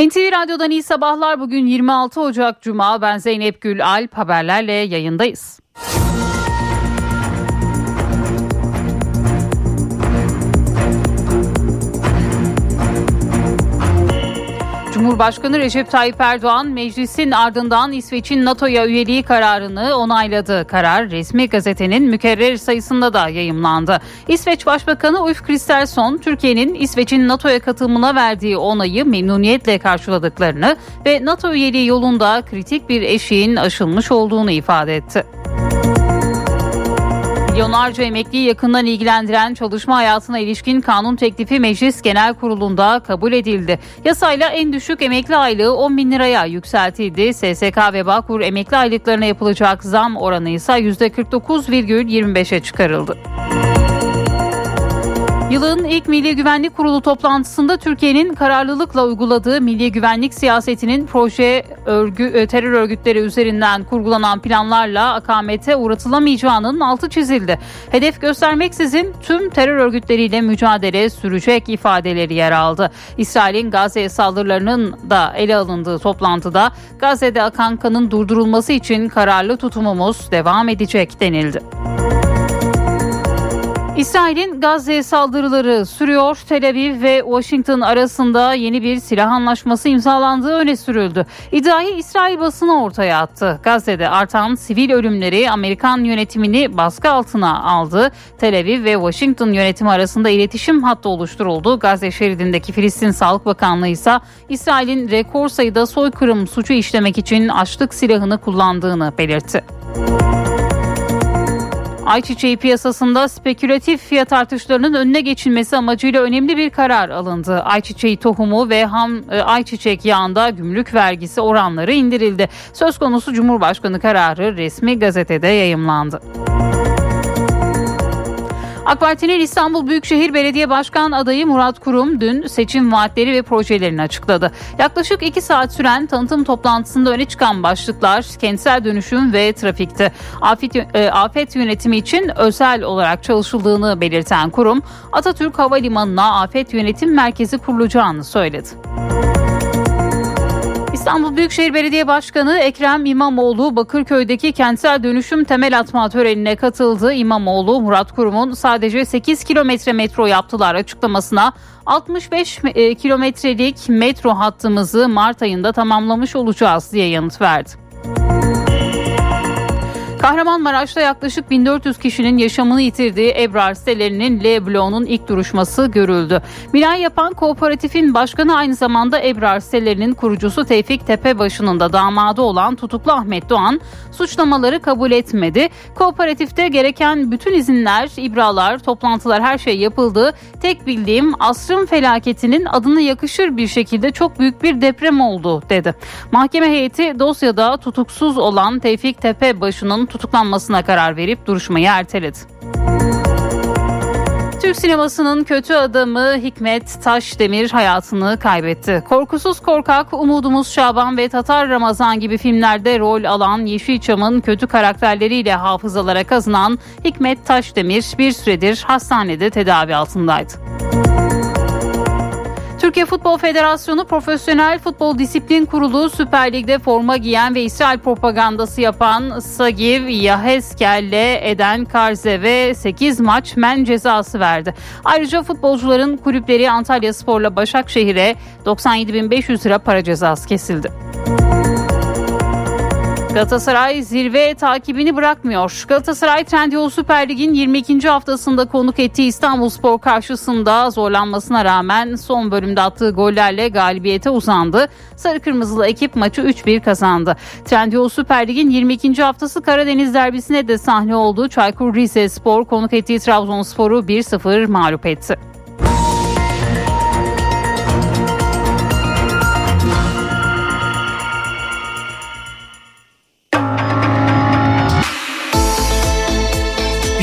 NTV Radyo'dan iyi sabahlar. Bugün 26 Ocak Cuma. Ben Zeynep Gül Alp. Haberlerle yayındayız. Cumhurbaşkanı Recep Tayyip Erdoğan meclisin ardından İsveç'in NATO'ya üyeliği kararını onayladı. Karar resmi gazetenin mükerrer sayısında da yayımlandı. İsveç Başbakanı Ulf Kristersson Türkiye'nin İsveç'in NATO'ya katılımına verdiği onayı memnuniyetle karşıladıklarını ve NATO üyeliği yolunda kritik bir eşiğin aşılmış olduğunu ifade etti. Milyonlarca emekliyi yakından ilgilendiren çalışma hayatına ilişkin kanun teklifi Meclis Genel Kurulu'nda kabul edildi. Yasayla en düşük emekli aylığı 10 bin liraya yükseltildi. SSK ve Bağkur emekli aylıklarına yapılacak zam oranı ise %49,25'e çıkarıldı. Yılın ilk Milli Güvenlik Kurulu toplantısında Türkiye'nin kararlılıkla uyguladığı milli güvenlik siyasetinin proje örgü, e, terör örgütleri üzerinden kurgulanan planlarla akamete uğratılamayacağının altı çizildi. Hedef göstermeksizin tüm terör örgütleriyle mücadele sürecek ifadeleri yer aldı. İsrail'in Gazze saldırılarının da ele alındığı toplantıda Gazze'de akan kanın durdurulması için kararlı tutumumuz devam edecek denildi. İsrail'in Gazze saldırıları sürüyor. Tel Aviv ve Washington arasında yeni bir silah anlaşması imzalandığı öne sürüldü. İddiayı İsrail basını ortaya attı. Gazze'de artan sivil ölümleri Amerikan yönetimini baskı altına aldı. Tel Aviv ve Washington yönetimi arasında iletişim hattı oluşturuldu. Gazze şeridindeki Filistin Sağlık Bakanlığı ise İsrail'in rekor sayıda soykırım suçu işlemek için açlık silahını kullandığını belirtti. Ayçiçeği piyasasında spekülatif fiyat artışlarının önüne geçilmesi amacıyla önemli bir karar alındı. Ayçiçeği tohumu ve ham e, ayçiçek yağında gümrük vergisi oranları indirildi. Söz konusu Cumhurbaşkanı kararı resmi gazetede yayımlandı. AK Parti'nin İstanbul Büyükşehir Belediye Başkan adayı Murat Kurum dün seçim vaatleri ve projelerini açıkladı. Yaklaşık iki saat süren tanıtım toplantısında öne çıkan başlıklar kentsel dönüşüm ve trafikti. Afet, e, afet yönetimi için özel olarak çalışıldığını belirten kurum Atatürk Havalimanı'na afet yönetim merkezi kurulacağını söyledi. İstanbul Büyükşehir Belediye Başkanı Ekrem İmamoğlu Bakırköy'deki kentsel dönüşüm temel atma törenine katıldı. İmamoğlu Murat Kurum'un sadece 8 kilometre metro yaptılar açıklamasına 65 e, kilometrelik metro hattımızı Mart ayında tamamlamış olacağız diye yanıt verdi. Kahramanmaraş'ta yaklaşık 1400 kişinin yaşamını yitirdiği Ebrar sitelerinin L bloğunun ilk duruşması görüldü. Bina yapan kooperatifin başkanı aynı zamanda Ebrar sitelerinin kurucusu Tevfik Tepebaşı'nın da damadı olan tutuklu Ahmet Doğan suçlamaları kabul etmedi. Kooperatifte gereken bütün izinler, ibralar, toplantılar her şey yapıldı. Tek bildiğim asrın felaketinin adına yakışır bir şekilde çok büyük bir deprem oldu dedi. Mahkeme heyeti dosyada tutuksuz olan Tevfik Tepebaşı'nın tutuklanmasına karar verip duruşmayı erteledi. Türk sinemasının kötü adamı Hikmet Taşdemir hayatını kaybetti. Korkusuz Korkak, Umudumuz Şaban ve Tatar Ramazan gibi filmlerde rol alan Yeşilçam'ın kötü karakterleriyle hafızalara kazınan Hikmet Taşdemir bir süredir hastanede tedavi altındaydı. Türkiye Futbol Federasyonu Profesyonel Futbol Disiplin Kurulu Süper Lig'de forma giyen ve İsrail propagandası yapan Sagiv Yaheskel'le Eden Karze ve 8 maç men cezası verdi. Ayrıca futbolcuların kulüpleri Antalya Spor'la Başakşehir'e 97.500 lira para cezası kesildi. Galatasaray zirve takibini bırakmıyor. Galatasaray Trendyol Süper Lig'in 22. haftasında konuk ettiği İstanbulspor karşısında zorlanmasına rağmen son bölümde attığı gollerle galibiyete uzandı. Sarı Kırmızılı ekip maçı 3-1 kazandı. Trendyol Süper Lig'in 22. haftası Karadeniz derbisine de sahne oldu. Çaykur Rizespor konuk ettiği Trabzonspor'u 1-0 mağlup etti.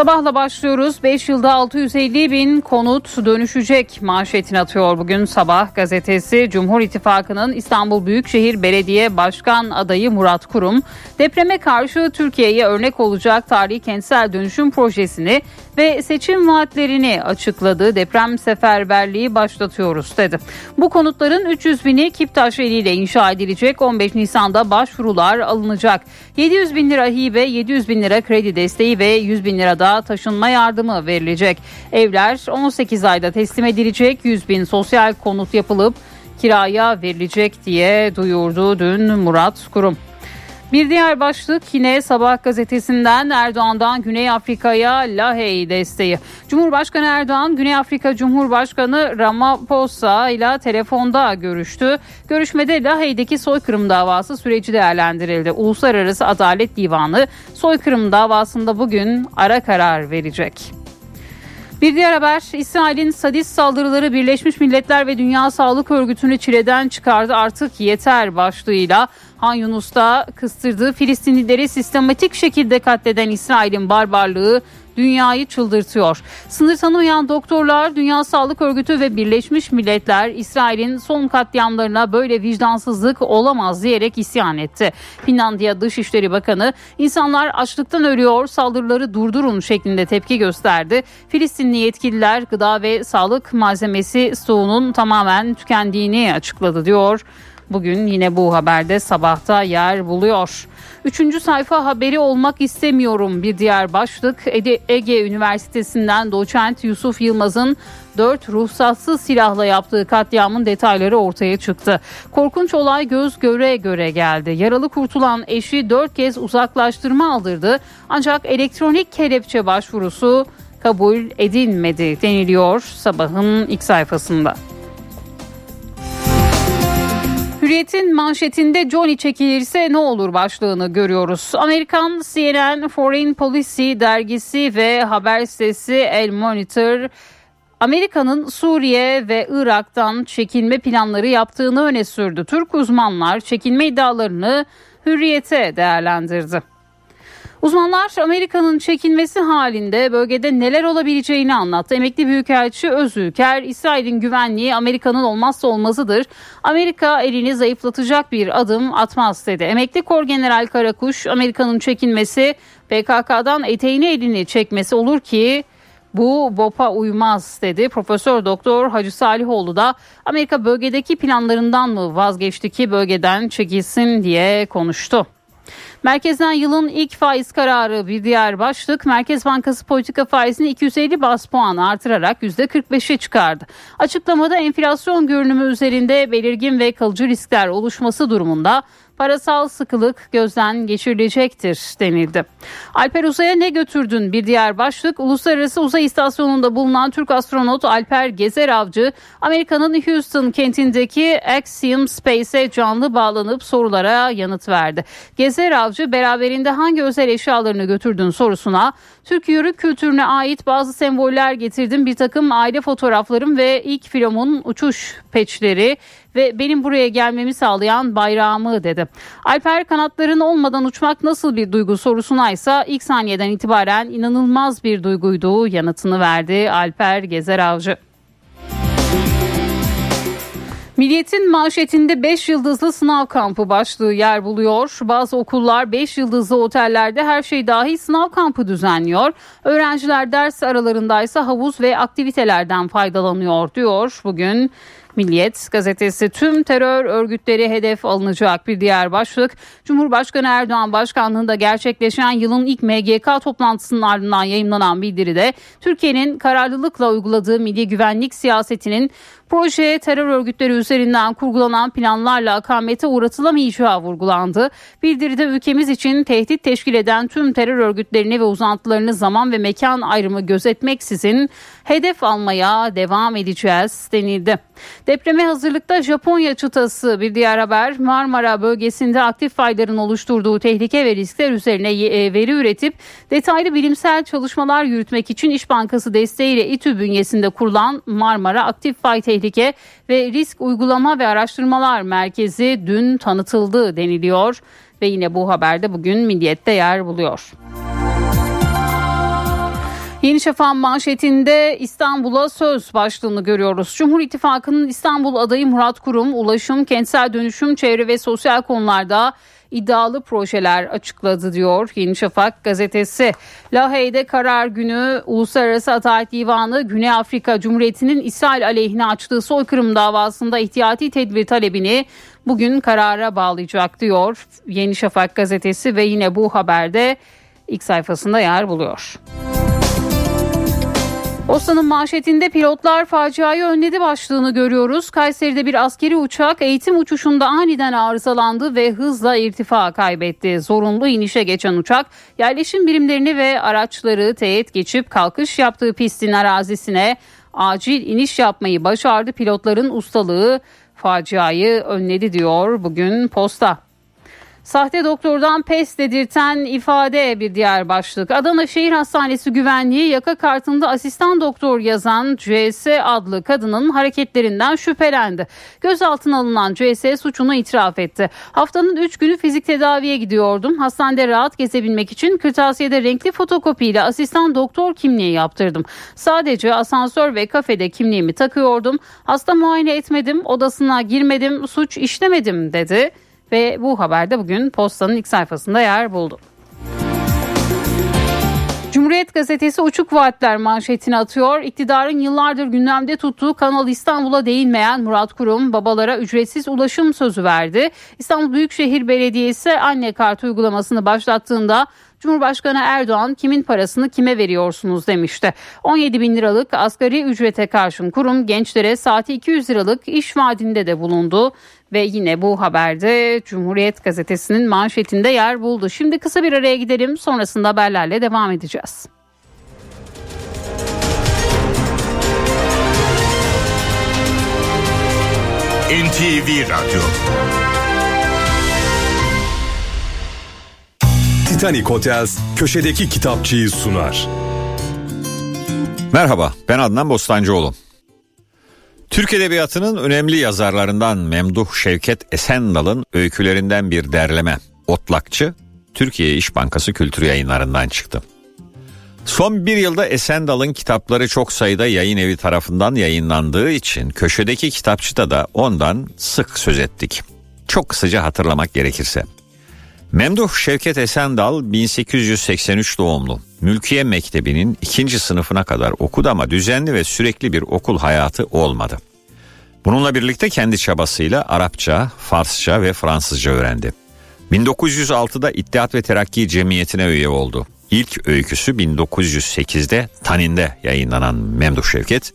Sabahla başlıyoruz. 5 yılda 650 bin konut dönüşecek manşetini atıyor bugün Sabah gazetesi. Cumhur İttifakı'nın İstanbul Büyükşehir Belediye Başkan adayı Murat Kurum, depreme karşı Türkiye'ye örnek olacak tarihi kentsel dönüşüm projesini ve seçim vaatlerini açıkladı. Deprem seferberliği başlatıyoruz dedi. Bu konutların 300 bini Kiptaş eliyle inşa edilecek. 15 Nisan'da başvurular alınacak. 700 bin lira hibe, 700 bin lira kredi desteği ve 100 bin lira taşınma yardımı verilecek. Evler 18 ayda teslim edilecek. 100 bin sosyal konut yapılıp kiraya verilecek diye duyurdu dün Murat Kurum. Bir diğer başlık yine Sabah gazetesinden Erdoğan'dan Güney Afrika'ya Lahey desteği. Cumhurbaşkanı Erdoğan Güney Afrika Cumhurbaşkanı Ramaphosa ile telefonda görüştü. Görüşmede Lahey'deki soykırım davası süreci değerlendirildi. Uluslararası Adalet Divanı soykırım davasında bugün ara karar verecek. Bir diğer haber İsrail'in sadist saldırıları Birleşmiş Milletler ve Dünya Sağlık Örgütü'nü çileden çıkardı artık yeter başlığıyla Han Yunus'ta kıstırdığı Filistinlileri sistematik şekilde katleden İsrail'in barbarlığı dünyayı çıldırtıyor. Sınır tanımayan doktorlar, Dünya Sağlık Örgütü ve Birleşmiş Milletler İsrail'in son katliamlarına böyle vicdansızlık olamaz diyerek isyan etti. Finlandiya Dışişleri Bakanı insanlar açlıktan ölüyor saldırıları durdurun şeklinde tepki gösterdi. Filistinli yetkililer gıda ve sağlık malzemesi stoğunun tamamen tükendiğini açıkladı diyor. Bugün yine bu haberde sabahta yer buluyor. Üçüncü sayfa haberi olmak istemiyorum bir diğer başlık Ege Üniversitesi'nden doçent Yusuf Yılmaz'ın dört ruhsatsız silahla yaptığı katliamın detayları ortaya çıktı. Korkunç olay göz göre göre geldi. Yaralı kurtulan eşi dört kez uzaklaştırma aldırdı ancak elektronik kelepçe başvurusu kabul edilmedi deniliyor sabahın ilk sayfasında. Hürriyet'in manşetinde Johnny çekilirse ne olur başlığını görüyoruz. Amerikan CNN Foreign Policy dergisi ve haber sitesi El Monitor Amerika'nın Suriye ve Irak'tan çekilme planları yaptığını öne sürdü. Türk uzmanlar çekilme iddialarını Hürriyet'e değerlendirdi. Uzmanlar Amerika'nın çekinmesi halinde bölgede neler olabileceğini anlattı. Emekli Büyükelçi Özülker, İsrail'in güvenliği Amerika'nın olmazsa olmazıdır. Amerika elini zayıflatacak bir adım atmaz dedi. Emekli Kor General Karakuş, Amerika'nın çekinmesi PKK'dan eteğini elini çekmesi olur ki bu BOP'a uymaz dedi. Profesör Doktor Hacı Salihoğlu da Amerika bölgedeki planlarından mı vazgeçti ki bölgeden çekilsin diye konuştu. Merkezden yılın ilk faiz kararı bir diğer başlık. Merkez Bankası politika faizini 250 bas puan artırarak %45'e çıkardı. Açıklamada enflasyon görünümü üzerinde belirgin ve kalıcı riskler oluşması durumunda parasal sıkılık gözden geçirilecektir denildi. Alper Uzay'a ne götürdün bir diğer başlık Uluslararası Uzay İstasyonu'nda bulunan Türk astronot Alper Gezer Avcı Amerika'nın Houston kentindeki Axiom Space'e canlı bağlanıp sorulara yanıt verdi. Gezer Avcı beraberinde hangi özel eşyalarını götürdün sorusuna Türk yörük kültürüne ait bazı semboller getirdim bir takım aile fotoğraflarım ve ilk filomun uçuş peçleri ve benim buraya gelmemi sağlayan bayrağımı dedi. Alper kanatların olmadan uçmak nasıl bir duygu sorusuna ise ilk saniyeden itibaren inanılmaz bir duyguydu yanıtını verdi Alper Gezer Avcı. Milliyetin manşetinde 5 yıldızlı sınav kampı başlığı yer buluyor. Bazı okullar 5 yıldızlı otellerde her şey dahil sınav kampı düzenliyor. Öğrenciler ders aralarındaysa havuz ve aktivitelerden faydalanıyor diyor. Bugün Milliyet gazetesi tüm terör örgütleri hedef alınacak bir diğer başlık. Cumhurbaşkanı Erdoğan başkanlığında gerçekleşen yılın ilk MGK toplantısının ardından yayınlanan bildiride Türkiye'nin kararlılıkla uyguladığı milli güvenlik siyasetinin Proje terör örgütleri üzerinden kurgulanan planlarla akamete uğratılamayacağı vurgulandı. Bildiride ülkemiz için tehdit teşkil eden tüm terör örgütlerini ve uzantılarını zaman ve mekan ayrımı gözetmeksizin hedef almaya devam edeceğiz denildi. Depreme hazırlıkta Japonya çıtası bir diğer haber Marmara bölgesinde aktif fayların oluşturduğu tehlike ve riskler üzerine e, veri üretip detaylı bilimsel çalışmalar yürütmek için İş Bankası desteğiyle İTÜ bünyesinde kurulan Marmara Aktif Fay Tehlike ve Risk Uygulama ve Araştırmalar Merkezi dün tanıtıldı deniliyor ve yine bu haberde bugün Milliyet'te yer buluyor. Yeni Şafak manşetinde İstanbul'a söz başlığını görüyoruz. Cumhur İttifakı'nın İstanbul adayı Murat Kurum, ulaşım, kentsel dönüşüm, çevre ve sosyal konularda iddialı projeler açıkladı diyor Yeni Şafak gazetesi. Lahey'de karar günü Uluslararası Adalet Divanı Güney Afrika Cumhuriyeti'nin İsrail aleyhine açtığı soykırım davasında ihtiyati tedbir talebini bugün karara bağlayacak diyor Yeni Şafak gazetesi ve yine bu haberde ilk sayfasında yer buluyor. Osa'nın manşetinde pilotlar faciayı önledi başlığını görüyoruz. Kayseri'de bir askeri uçak eğitim uçuşunda aniden arızalandı ve hızla irtifa kaybetti. Zorunlu inişe geçen uçak yerleşim birimlerini ve araçları teğet geçip kalkış yaptığı pistin arazisine acil iniş yapmayı başardı. Pilotların ustalığı faciayı önledi diyor bugün posta. Sahte doktordan pes dedirten ifade bir diğer başlık. Adana Şehir Hastanesi güvenliği yaka kartında asistan doktor yazan CS adlı kadının hareketlerinden şüphelendi. Gözaltına alınan CS suçunu itiraf etti. Haftanın 3 günü fizik tedaviye gidiyordum. Hastanede rahat gezebilmek için kırtasiyede renkli fotokopiyle asistan doktor kimliği yaptırdım. Sadece asansör ve kafede kimliğimi takıyordum. Hasta muayene etmedim, odasına girmedim, suç işlemedim dedi ve bu haberde bugün postanın ilk sayfasında yer buldu. Cumhuriyet gazetesi uçuk vaatler manşetini atıyor. İktidarın yıllardır gündemde tuttuğu Kanal İstanbul'a değinmeyen Murat Kurum babalara ücretsiz ulaşım sözü verdi. İstanbul Büyükşehir Belediyesi anne kart uygulamasını başlattığında Cumhurbaşkanı Erdoğan kimin parasını kime veriyorsunuz demişti. 17 bin liralık asgari ücrete karşın kurum gençlere saati 200 liralık iş vaadinde de bulundu. Ve yine bu haberde Cumhuriyet Gazetesi'nin manşetinde yer buldu. Şimdi kısa bir araya gidelim sonrasında haberlerle devam edeceğiz. NTV Radyo Titanic Hotels köşedeki kitapçıyı sunar. Merhaba ben Adnan Bostancıoğlu. Türk Edebiyatı'nın önemli yazarlarından Memduh Şevket Esendal'ın öykülerinden bir derleme Otlakçı Türkiye İş Bankası Kültür Yayınlarından çıktı. Son bir yılda Esendal'ın kitapları çok sayıda yayın evi tarafından yayınlandığı için köşedeki kitapçıda da ondan sık söz ettik. Çok kısaca hatırlamak gerekirse. Memduh Şevket Esendal 1883 doğumlu. Mülkiye Mektebi'nin ikinci sınıfına kadar okudu ama düzenli ve sürekli bir okul hayatı olmadı. Bununla birlikte kendi çabasıyla Arapça, Farsça ve Fransızca öğrendi. 1906'da İttihat ve Terakki Cemiyeti'ne üye oldu. İlk öyküsü 1908'de Tanin'de yayınlanan Memduh Şevket,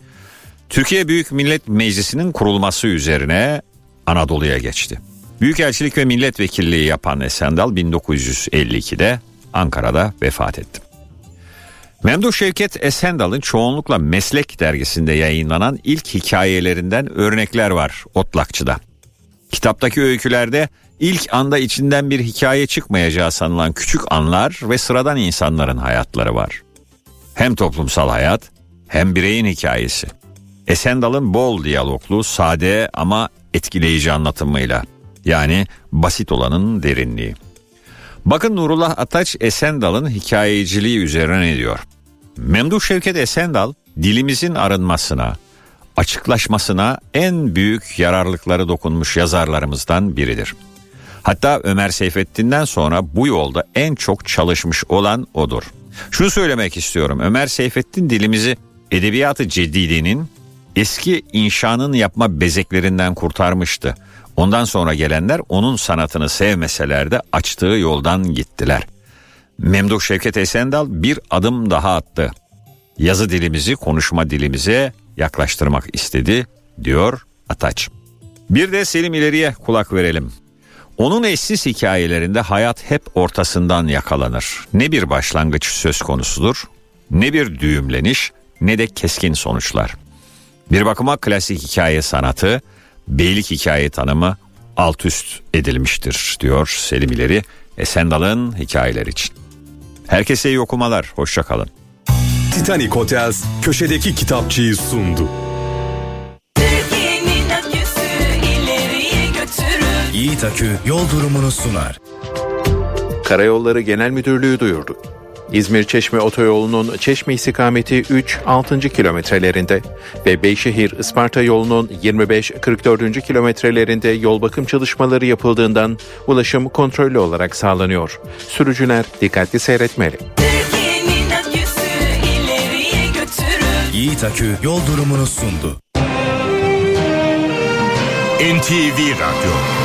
Türkiye Büyük Millet Meclisi'nin kurulması üzerine Anadolu'ya geçti. Büyükelçilik ve milletvekilliği yapan Esendal 1952'de Ankara'da vefat etti. Memduh Şevket Esendal'ın çoğunlukla Meslek dergisinde yayınlanan ilk hikayelerinden örnekler var Otlakçı'da. Kitaptaki öykülerde ilk anda içinden bir hikaye çıkmayacağı sanılan küçük anlar ve sıradan insanların hayatları var. Hem toplumsal hayat hem bireyin hikayesi. Esendal'ın bol diyaloglu, sade ama etkileyici anlatımıyla yani basit olanın derinliği. Bakın Nurullah Ataç Esendal'ın hikayeciliği üzerine ne diyor? Memduh Şevket Esendal dilimizin arınmasına, açıklaşmasına en büyük yararlıkları dokunmuş yazarlarımızdan biridir. Hatta Ömer Seyfettin'den sonra bu yolda en çok çalışmış olan odur. Şunu söylemek istiyorum. Ömer Seyfettin dilimizi edebiyatı cedidinin eski inşanın yapma bezeklerinden kurtarmıştı. Ondan sonra gelenler onun sanatını sevmeseler de açtığı yoldan gittiler. Memduh Şevket Esendal bir adım daha attı. Yazı dilimizi konuşma dilimize yaklaştırmak istedi diyor Ataç. Bir de Selim ileriye kulak verelim. Onun eşsiz hikayelerinde hayat hep ortasından yakalanır. Ne bir başlangıç söz konusudur, ne bir düğümleniş, ne de keskin sonuçlar. Bir bakıma klasik hikaye sanatı, beylik hikaye tanımı alt üst edilmiştir diyor Selim İleri Esendal'ın hikayeler için. Herkese iyi okumalar, hoşçakalın. Titanic Hotels köşedeki kitapçıyı sundu. Yiğit Akü yol durumunu sunar. Karayolları Genel Müdürlüğü duyurdu. İzmir-Çeşme otoyolunun Çeşme istikameti 3-6. kilometrelerinde ve Beyşehir-Isparta yolunun 25-44. kilometrelerinde yol bakım çalışmaları yapıldığından ulaşım kontrollü olarak sağlanıyor. Sürücüler dikkatli seyretmeli. Yiğit Akü yol durumunu sundu. NTV Radyo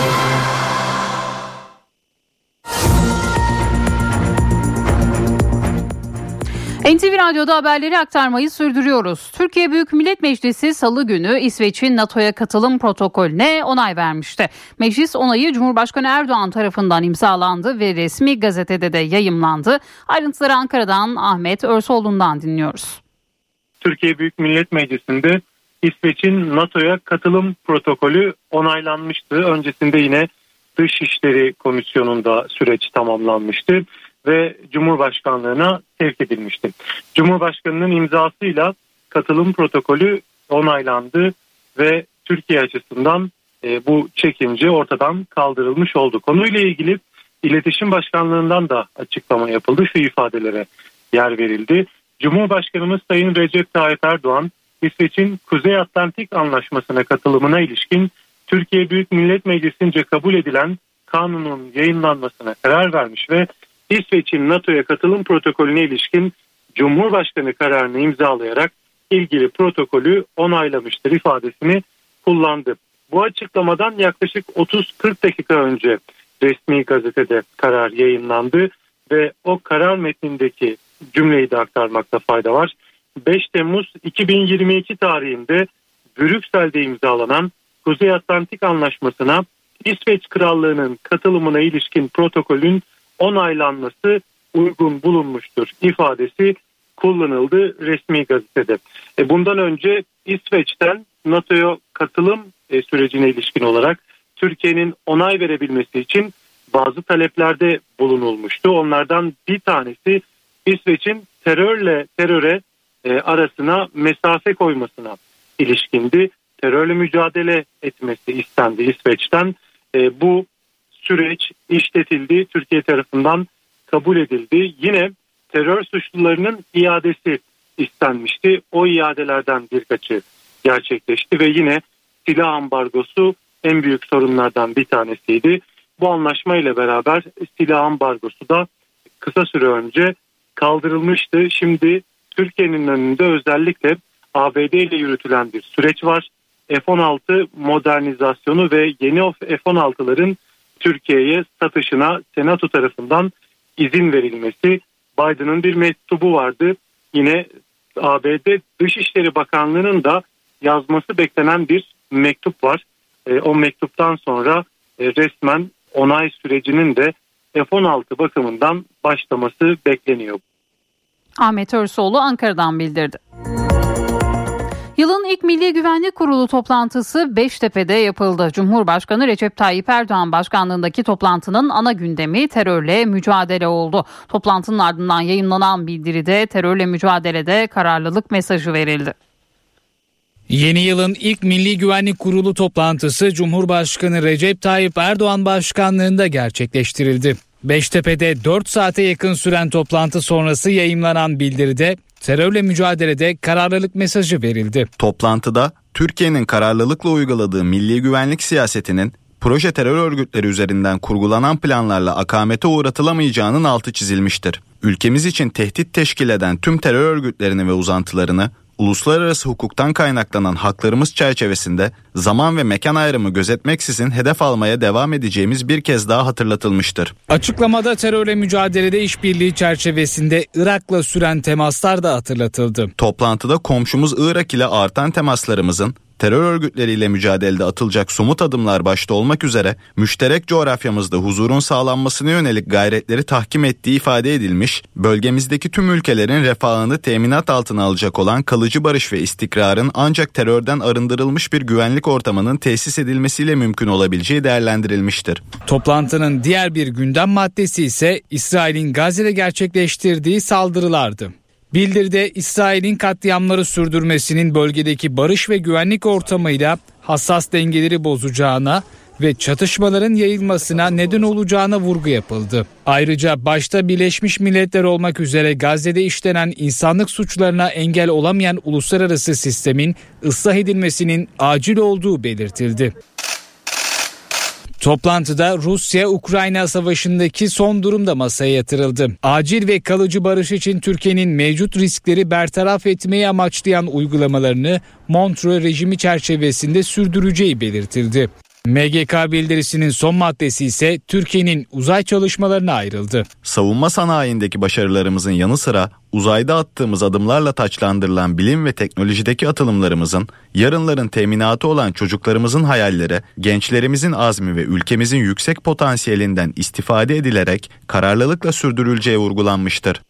NTV Radyo'da haberleri aktarmayı sürdürüyoruz. Türkiye Büyük Millet Meclisi salı günü İsveç'in NATO'ya katılım protokolüne onay vermişti. Meclis onayı Cumhurbaşkanı Erdoğan tarafından imzalandı ve resmi gazetede de yayımlandı. Ayrıntıları Ankara'dan Ahmet Örsoğlu'ndan dinliyoruz. Türkiye Büyük Millet Meclisi'nde İsveç'in NATO'ya katılım protokolü onaylanmıştı. Öncesinde yine Dışişleri Komisyonu'nda süreç tamamlanmıştı ve Cumhurbaşkanlığına sevk edilmişti. Cumhurbaşkanının imzasıyla katılım protokolü onaylandı ve Türkiye açısından e, bu çekince ortadan kaldırılmış oldu. Konuyla ilgili İletişim Başkanlığından da açıklama yapıldı. Şu ifadelere yer verildi. Cumhurbaşkanımız Sayın Recep Tayyip Erdoğan, İsveç'in Kuzey Atlantik Anlaşması'na katılımına ilişkin Türkiye Büyük Millet Meclisi'nce kabul edilen kanunun yayınlanmasına karar vermiş ve İsveç'in NATO'ya katılım protokolüne ilişkin Cumhurbaşkanı kararını imzalayarak ilgili protokolü onaylamıştır ifadesini kullandı. Bu açıklamadan yaklaşık 30-40 dakika önce resmi gazetede karar yayınlandı ve o karar metnindeki cümleyi de aktarmakta fayda var. 5 Temmuz 2022 tarihinde Brüksel'de imzalanan Kuzey Atlantik Anlaşması'na İsveç Krallığı'nın katılımına ilişkin protokolün onaylanması uygun bulunmuştur ifadesi kullanıldı resmi gazetede. E bundan önce İsveç'ten NATO'ya katılım e, sürecine ilişkin olarak Türkiye'nin onay verebilmesi için bazı taleplerde bulunulmuştu. Onlardan bir tanesi İsveç'in terörle teröre e, arasına mesafe koymasına ilişkindi. Terörle mücadele etmesi istendi İsveç'ten. E, bu süreç işletildi. Türkiye tarafından kabul edildi. Yine terör suçlularının iadesi istenmişti. O iadelerden birkaçı gerçekleşti ve yine silah ambargosu en büyük sorunlardan bir tanesiydi. Bu anlaşma ile beraber silah ambargosu da kısa süre önce kaldırılmıştı. Şimdi Türkiye'nin önünde özellikle ABD ile yürütülen bir süreç var. F-16 modernizasyonu ve yeni F-16'ların Türkiye'ye satışına Senato tarafından izin verilmesi. Biden'ın bir mektubu vardı. Yine ABD Dışişleri Bakanlığı'nın da yazması beklenen bir mektup var. E, o mektuptan sonra e, resmen onay sürecinin de F-16 bakımından başlaması bekleniyor. Ahmet Örsoğlu Ankara'dan bildirdi. Yılın ilk Milli Güvenlik Kurulu toplantısı Beştepe'de yapıldı. Cumhurbaşkanı Recep Tayyip Erdoğan başkanlığındaki toplantının ana gündemi terörle mücadele oldu. Toplantının ardından yayınlanan bildiride terörle mücadelede kararlılık mesajı verildi. Yeni yılın ilk Milli Güvenlik Kurulu toplantısı Cumhurbaşkanı Recep Tayyip Erdoğan başkanlığında gerçekleştirildi. Beştepe'de 4 saate yakın süren toplantı sonrası yayımlanan bildiride terörle mücadelede kararlılık mesajı verildi. Toplantıda Türkiye'nin kararlılıkla uyguladığı milli güvenlik siyasetinin proje terör örgütleri üzerinden kurgulanan planlarla akamete uğratılamayacağının altı çizilmiştir. Ülkemiz için tehdit teşkil eden tüm terör örgütlerini ve uzantılarını uluslararası hukuktan kaynaklanan haklarımız çerçevesinde zaman ve mekan ayrımı gözetmeksizin hedef almaya devam edeceğimiz bir kez daha hatırlatılmıştır. Açıklamada terörle mücadelede işbirliği çerçevesinde Irak'la süren temaslar da hatırlatıldı. Toplantıda komşumuz Irak ile artan temaslarımızın terör örgütleriyle mücadelede atılacak somut adımlar başta olmak üzere müşterek coğrafyamızda huzurun sağlanmasına yönelik gayretleri tahkim ettiği ifade edilmiş, bölgemizdeki tüm ülkelerin refahını teminat altına alacak olan kalıcı barış ve istikrarın ancak terörden arındırılmış bir güvenlik ortamının tesis edilmesiyle mümkün olabileceği değerlendirilmiştir. Toplantının diğer bir gündem maddesi ise İsrail'in Gazze'de gerçekleştirdiği saldırılardı. Bildirde İsrail'in katliamları sürdürmesinin bölgedeki barış ve güvenlik ortamıyla hassas dengeleri bozacağına ve çatışmaların yayılmasına neden olacağına vurgu yapıldı. Ayrıca başta Birleşmiş Milletler olmak üzere Gazze'de işlenen insanlık suçlarına engel olamayan uluslararası sistemin ıslah edilmesinin acil olduğu belirtildi. Toplantıda Rusya-Ukrayna savaşındaki son durum da masaya yatırıldı. Acil ve kalıcı barış için Türkiye'nin mevcut riskleri bertaraf etmeyi amaçlayan uygulamalarını Montreux rejimi çerçevesinde sürdüreceği belirtildi. MGK bildirisinin son maddesi ise Türkiye'nin uzay çalışmalarına ayrıldı. Savunma sanayindeki başarılarımızın yanı sıra uzayda attığımız adımlarla taçlandırılan bilim ve teknolojideki atılımlarımızın, yarınların teminatı olan çocuklarımızın hayalleri, gençlerimizin azmi ve ülkemizin yüksek potansiyelinden istifade edilerek kararlılıkla sürdürüleceği vurgulanmıştır.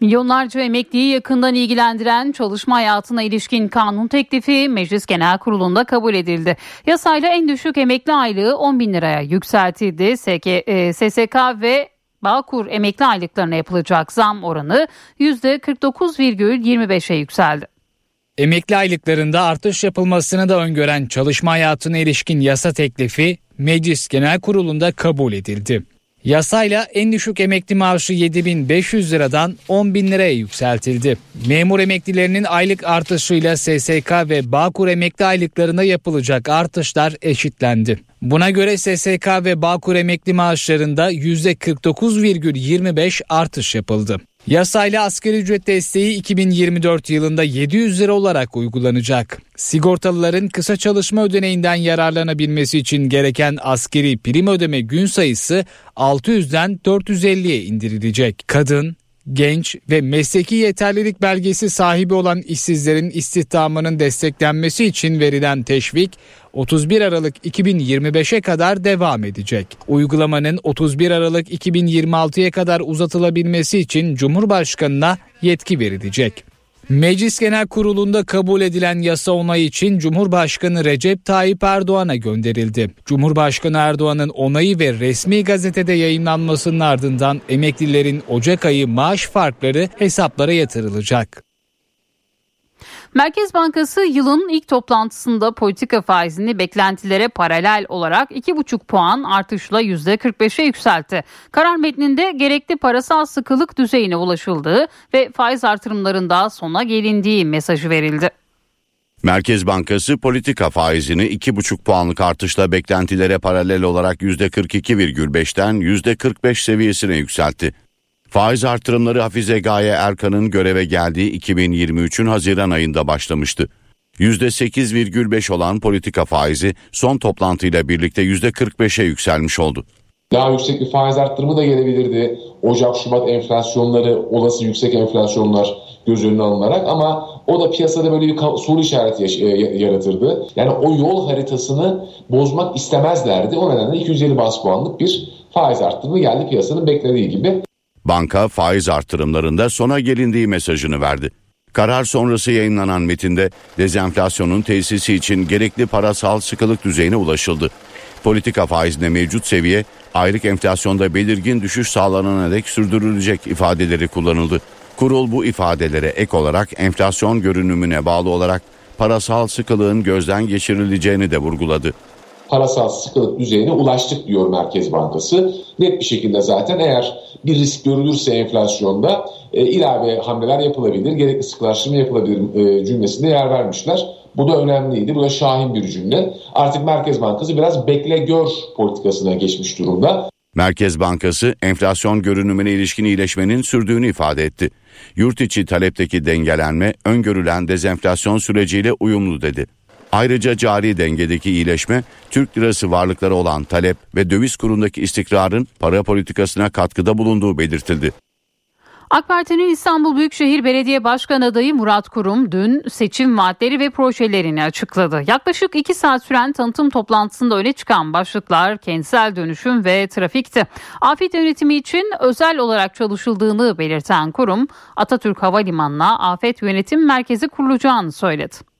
Milyonlarca emekliyi yakından ilgilendiren çalışma hayatına ilişkin kanun teklifi Meclis Genel Kurulu'nda kabul edildi. Yasayla en düşük emekli aylığı 10 bin liraya yükseltildi. SSK e, ve Bağkur emekli aylıklarına yapılacak zam oranı %49,25'e yükseldi. Emekli aylıklarında artış yapılmasını da öngören çalışma hayatına ilişkin yasa teklifi Meclis Genel Kurulu'nda kabul edildi. Yasayla en düşük emekli maaşı 7500 liradan 10 bin liraya yükseltildi. Memur emeklilerinin aylık artışıyla SSK ve Bağkur emekli aylıklarına yapılacak artışlar eşitlendi. Buna göre SSK ve Bağkur emekli maaşlarında %49,25 artış yapıldı. Yasayla asgari ücret desteği 2024 yılında 700 lira olarak uygulanacak. Sigortalıların kısa çalışma ödeneğinden yararlanabilmesi için gereken askeri prim ödeme gün sayısı 600'den 450'ye indirilecek. Kadın, genç ve mesleki yeterlilik belgesi sahibi olan işsizlerin istihdamının desteklenmesi için verilen teşvik 31 Aralık 2025'e kadar devam edecek. Uygulamanın 31 Aralık 2026'ya kadar uzatılabilmesi için Cumhurbaşkanına yetki verilecek. Meclis Genel Kurulu'nda kabul edilen yasa onayı için Cumhurbaşkanı Recep Tayyip Erdoğan'a gönderildi. Cumhurbaşkanı Erdoğan'ın onayı ve resmi gazetede yayınlanmasının ardından emeklilerin Ocak ayı maaş farkları hesaplara yatırılacak. Merkez Bankası yılın ilk toplantısında politika faizini beklentilere paralel olarak 2,5 puan artışla %45'e yükseltti. Karar metninde gerekli parasal sıkılık düzeyine ulaşıldığı ve faiz artırımlarında sona gelindiği mesajı verildi. Merkez Bankası politika faizini 2,5 puanlık artışla beklentilere paralel olarak %42,5'ten %45 seviyesine yükseltti. Faiz artırımları Hafize Gaye Erkan'ın göreve geldiği 2023'ün Haziran ayında başlamıştı. %8,5 olan politika faizi son toplantıyla birlikte %45'e yükselmiş oldu. Daha yüksek bir faiz arttırımı da gelebilirdi. Ocak-Şubat enflasyonları, olası yüksek enflasyonlar göz önüne alınarak ama o da piyasada böyle bir soru işareti e, yaratırdı. Yani o yol haritasını bozmak istemezlerdi. O nedenle 250 bas puanlık bir faiz arttırımı geldi piyasanın beklediği gibi. Banka faiz artırımlarında sona gelindiği mesajını verdi. Karar sonrası yayınlanan metinde dezenflasyonun tesisi için gerekli parasal sıkılık düzeyine ulaşıldı. Politika faizinde mevcut seviye aylık enflasyonda belirgin düşüş sağlanana dek sürdürülecek ifadeleri kullanıldı. Kurul bu ifadelere ek olarak enflasyon görünümüne bağlı olarak parasal sıkılığın gözden geçirileceğini de vurguladı parasal sıkılık düzeyine ulaştık diyor Merkez Bankası. Net bir şekilde zaten eğer bir risk görülürse enflasyonda e, ilave hamleler yapılabilir, gerekli sıkılaştırma yapılabilir e, cümlesinde yer vermişler. Bu da önemliydi. Bu da şahin bir cümle. Artık Merkez Bankası biraz bekle gör politikasına geçmiş durumda. Merkez Bankası enflasyon görünümüne ilişkin iyileşmenin sürdüğünü ifade etti. Yurt içi talepteki dengelenme öngörülen dezenflasyon süreciyle uyumlu dedi. Ayrıca cari dengedeki iyileşme, Türk lirası varlıkları olan talep ve döviz kurundaki istikrarın para politikasına katkıda bulunduğu belirtildi. AK Parti'nin İstanbul Büyükşehir Belediye Başkan adayı Murat Kurum dün seçim vaatleri ve projelerini açıkladı. Yaklaşık iki saat süren tanıtım toplantısında öne çıkan başlıklar kentsel dönüşüm ve trafikti. Afet yönetimi için özel olarak çalışıldığını belirten kurum Atatürk Havalimanı'na afet yönetim merkezi kurulacağını söyledi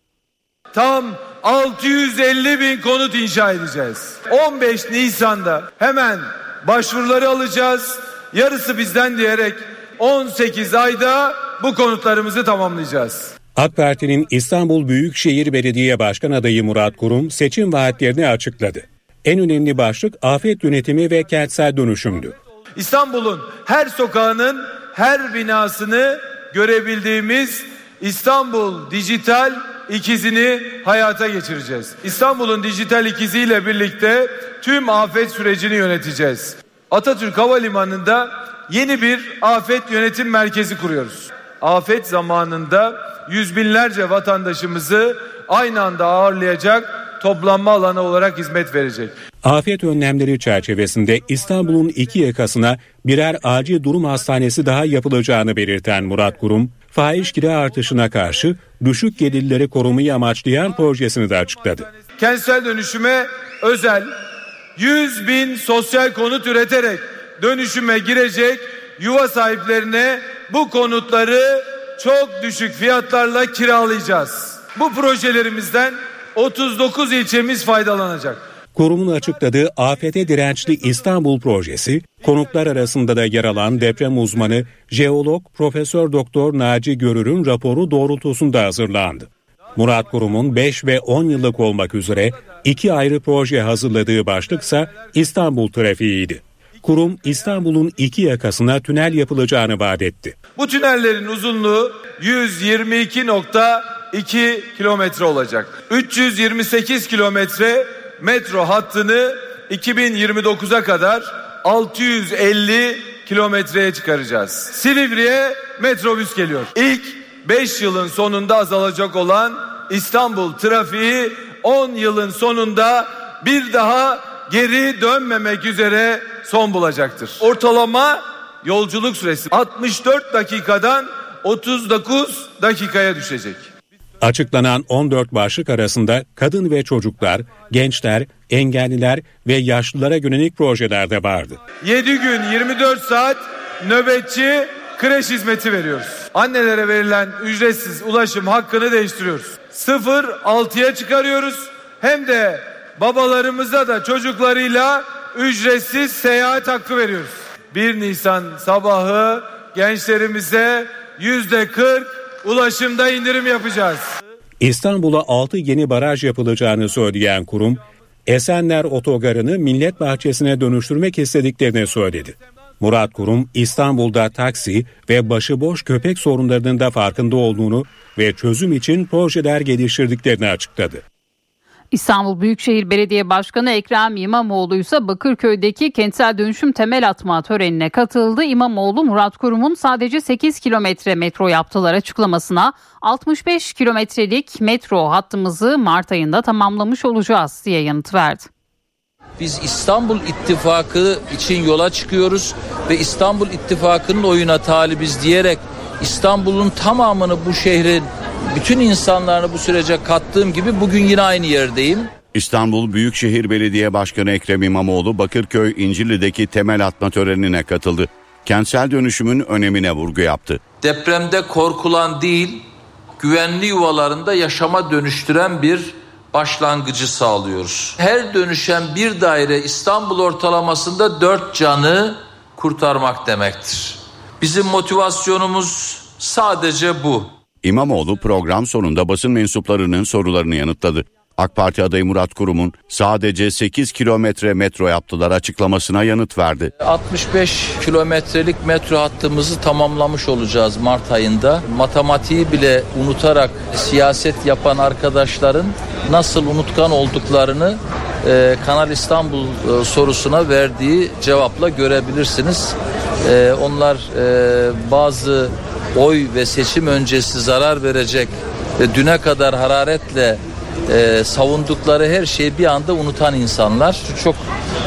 tam 650 bin konut inşa edeceğiz. 15 Nisan'da hemen başvuruları alacağız. Yarısı bizden diyerek 18 ayda bu konutlarımızı tamamlayacağız. AK Parti'nin İstanbul Büyükşehir Belediye Başkan adayı Murat Kurum seçim vaatlerini açıkladı. En önemli başlık afet yönetimi ve kentsel dönüşümdü. İstanbul'un her sokağının her binasını görebildiğimiz İstanbul Dijital ikizini hayata geçireceğiz. İstanbul'un dijital ikiziyle birlikte tüm afet sürecini yöneteceğiz. Atatürk Havalimanı'nda yeni bir afet yönetim merkezi kuruyoruz. Afet zamanında yüz binlerce vatandaşımızı aynı anda ağırlayacak toplanma alanı olarak hizmet verecek. Afet önlemleri çerçevesinde İstanbul'un iki yakasına birer acil durum hastanesi daha yapılacağını belirten Murat Kurum, fahiş kira artışına karşı düşük gelirleri korumayı amaçlayan projesini de açıkladı. Kentsel dönüşüme özel 100 bin sosyal konut üreterek dönüşüme girecek yuva sahiplerine bu konutları çok düşük fiyatlarla kiralayacağız. Bu projelerimizden 39 ilçemiz faydalanacak. Kurumun açıkladığı afete dirençli İstanbul projesi, konuklar arasında da yer alan deprem uzmanı jeolog Profesör Doktor Naci Görür'ün raporu doğrultusunda hazırlandı. Murat Kurum'un 5 ve 10 yıllık olmak üzere iki ayrı proje hazırladığı başlıksa İstanbul trafiğiydi. Kurum İstanbul'un iki yakasına tünel yapılacağını vaat etti. Bu tünellerin uzunluğu 122.2 kilometre olacak. 328 kilometre metro hattını 2029'a kadar 650 kilometreye çıkaracağız. Silivri'ye metrobüs geliyor. İlk 5 yılın sonunda azalacak olan İstanbul trafiği 10 yılın sonunda bir daha geri dönmemek üzere son bulacaktır. Ortalama yolculuk süresi 64 dakikadan 39 dakikaya düşecek. Açıklanan 14 başlık arasında kadın ve çocuklar, gençler, engelliler ve yaşlılara yönelik projeler de vardı. 7 gün 24 saat nöbetçi kreş hizmeti veriyoruz. Annelere verilen ücretsiz ulaşım hakkını değiştiriyoruz. 0-6'ya çıkarıyoruz. Hem de babalarımıza da çocuklarıyla ücretsiz seyahat hakkı veriyoruz. 1 Nisan sabahı gençlerimize yüzde 40 ulaşımda indirim yapacağız. İstanbul'a 6 yeni baraj yapılacağını söyleyen kurum, Esenler Otogarı'nı millet bahçesine dönüştürmek istediklerini söyledi. Murat Kurum İstanbul'da taksi ve başıboş köpek sorunlarının da farkında olduğunu ve çözüm için projeler geliştirdiklerini açıkladı. İstanbul Büyükşehir Belediye Başkanı Ekrem İmamoğlu ise Bakırköy'deki kentsel dönüşüm temel atma törenine katıldı. İmamoğlu Murat Kurum'un sadece 8 kilometre metro yaptılar açıklamasına 65 kilometrelik metro hattımızı Mart ayında tamamlamış olacağız diye yanıt verdi. Biz İstanbul İttifakı için yola çıkıyoruz ve İstanbul İttifakı'nın oyuna talibiz diyerek İstanbul'un tamamını bu şehrin bütün insanlarını bu sürece kattığım gibi bugün yine aynı yerdeyim. İstanbul Büyükşehir Belediye Başkanı Ekrem İmamoğlu Bakırköy İncirli'deki temel atma törenine katıldı. Kentsel dönüşümün önemine vurgu yaptı. Depremde korkulan değil, güvenli yuvalarında yaşama dönüştüren bir başlangıcı sağlıyoruz. Her dönüşen bir daire İstanbul ortalamasında dört canı kurtarmak demektir. Bizim motivasyonumuz sadece bu. İmamoğlu program sonunda basın mensuplarının sorularını yanıtladı. AK Parti adayı Murat Kurum'un sadece 8 kilometre metro yaptılar açıklamasına yanıt verdi. 65 kilometrelik metro hattımızı tamamlamış olacağız Mart ayında. Matematiği bile unutarak siyaset yapan arkadaşların nasıl unutkan olduklarını e, Kanal İstanbul e, sorusuna verdiği cevapla görebilirsiniz. E, onlar e, bazı oy ve seçim öncesi zarar verecek ve düne kadar hararetle e, savundukları her şeyi bir anda unutan insanlar. Çok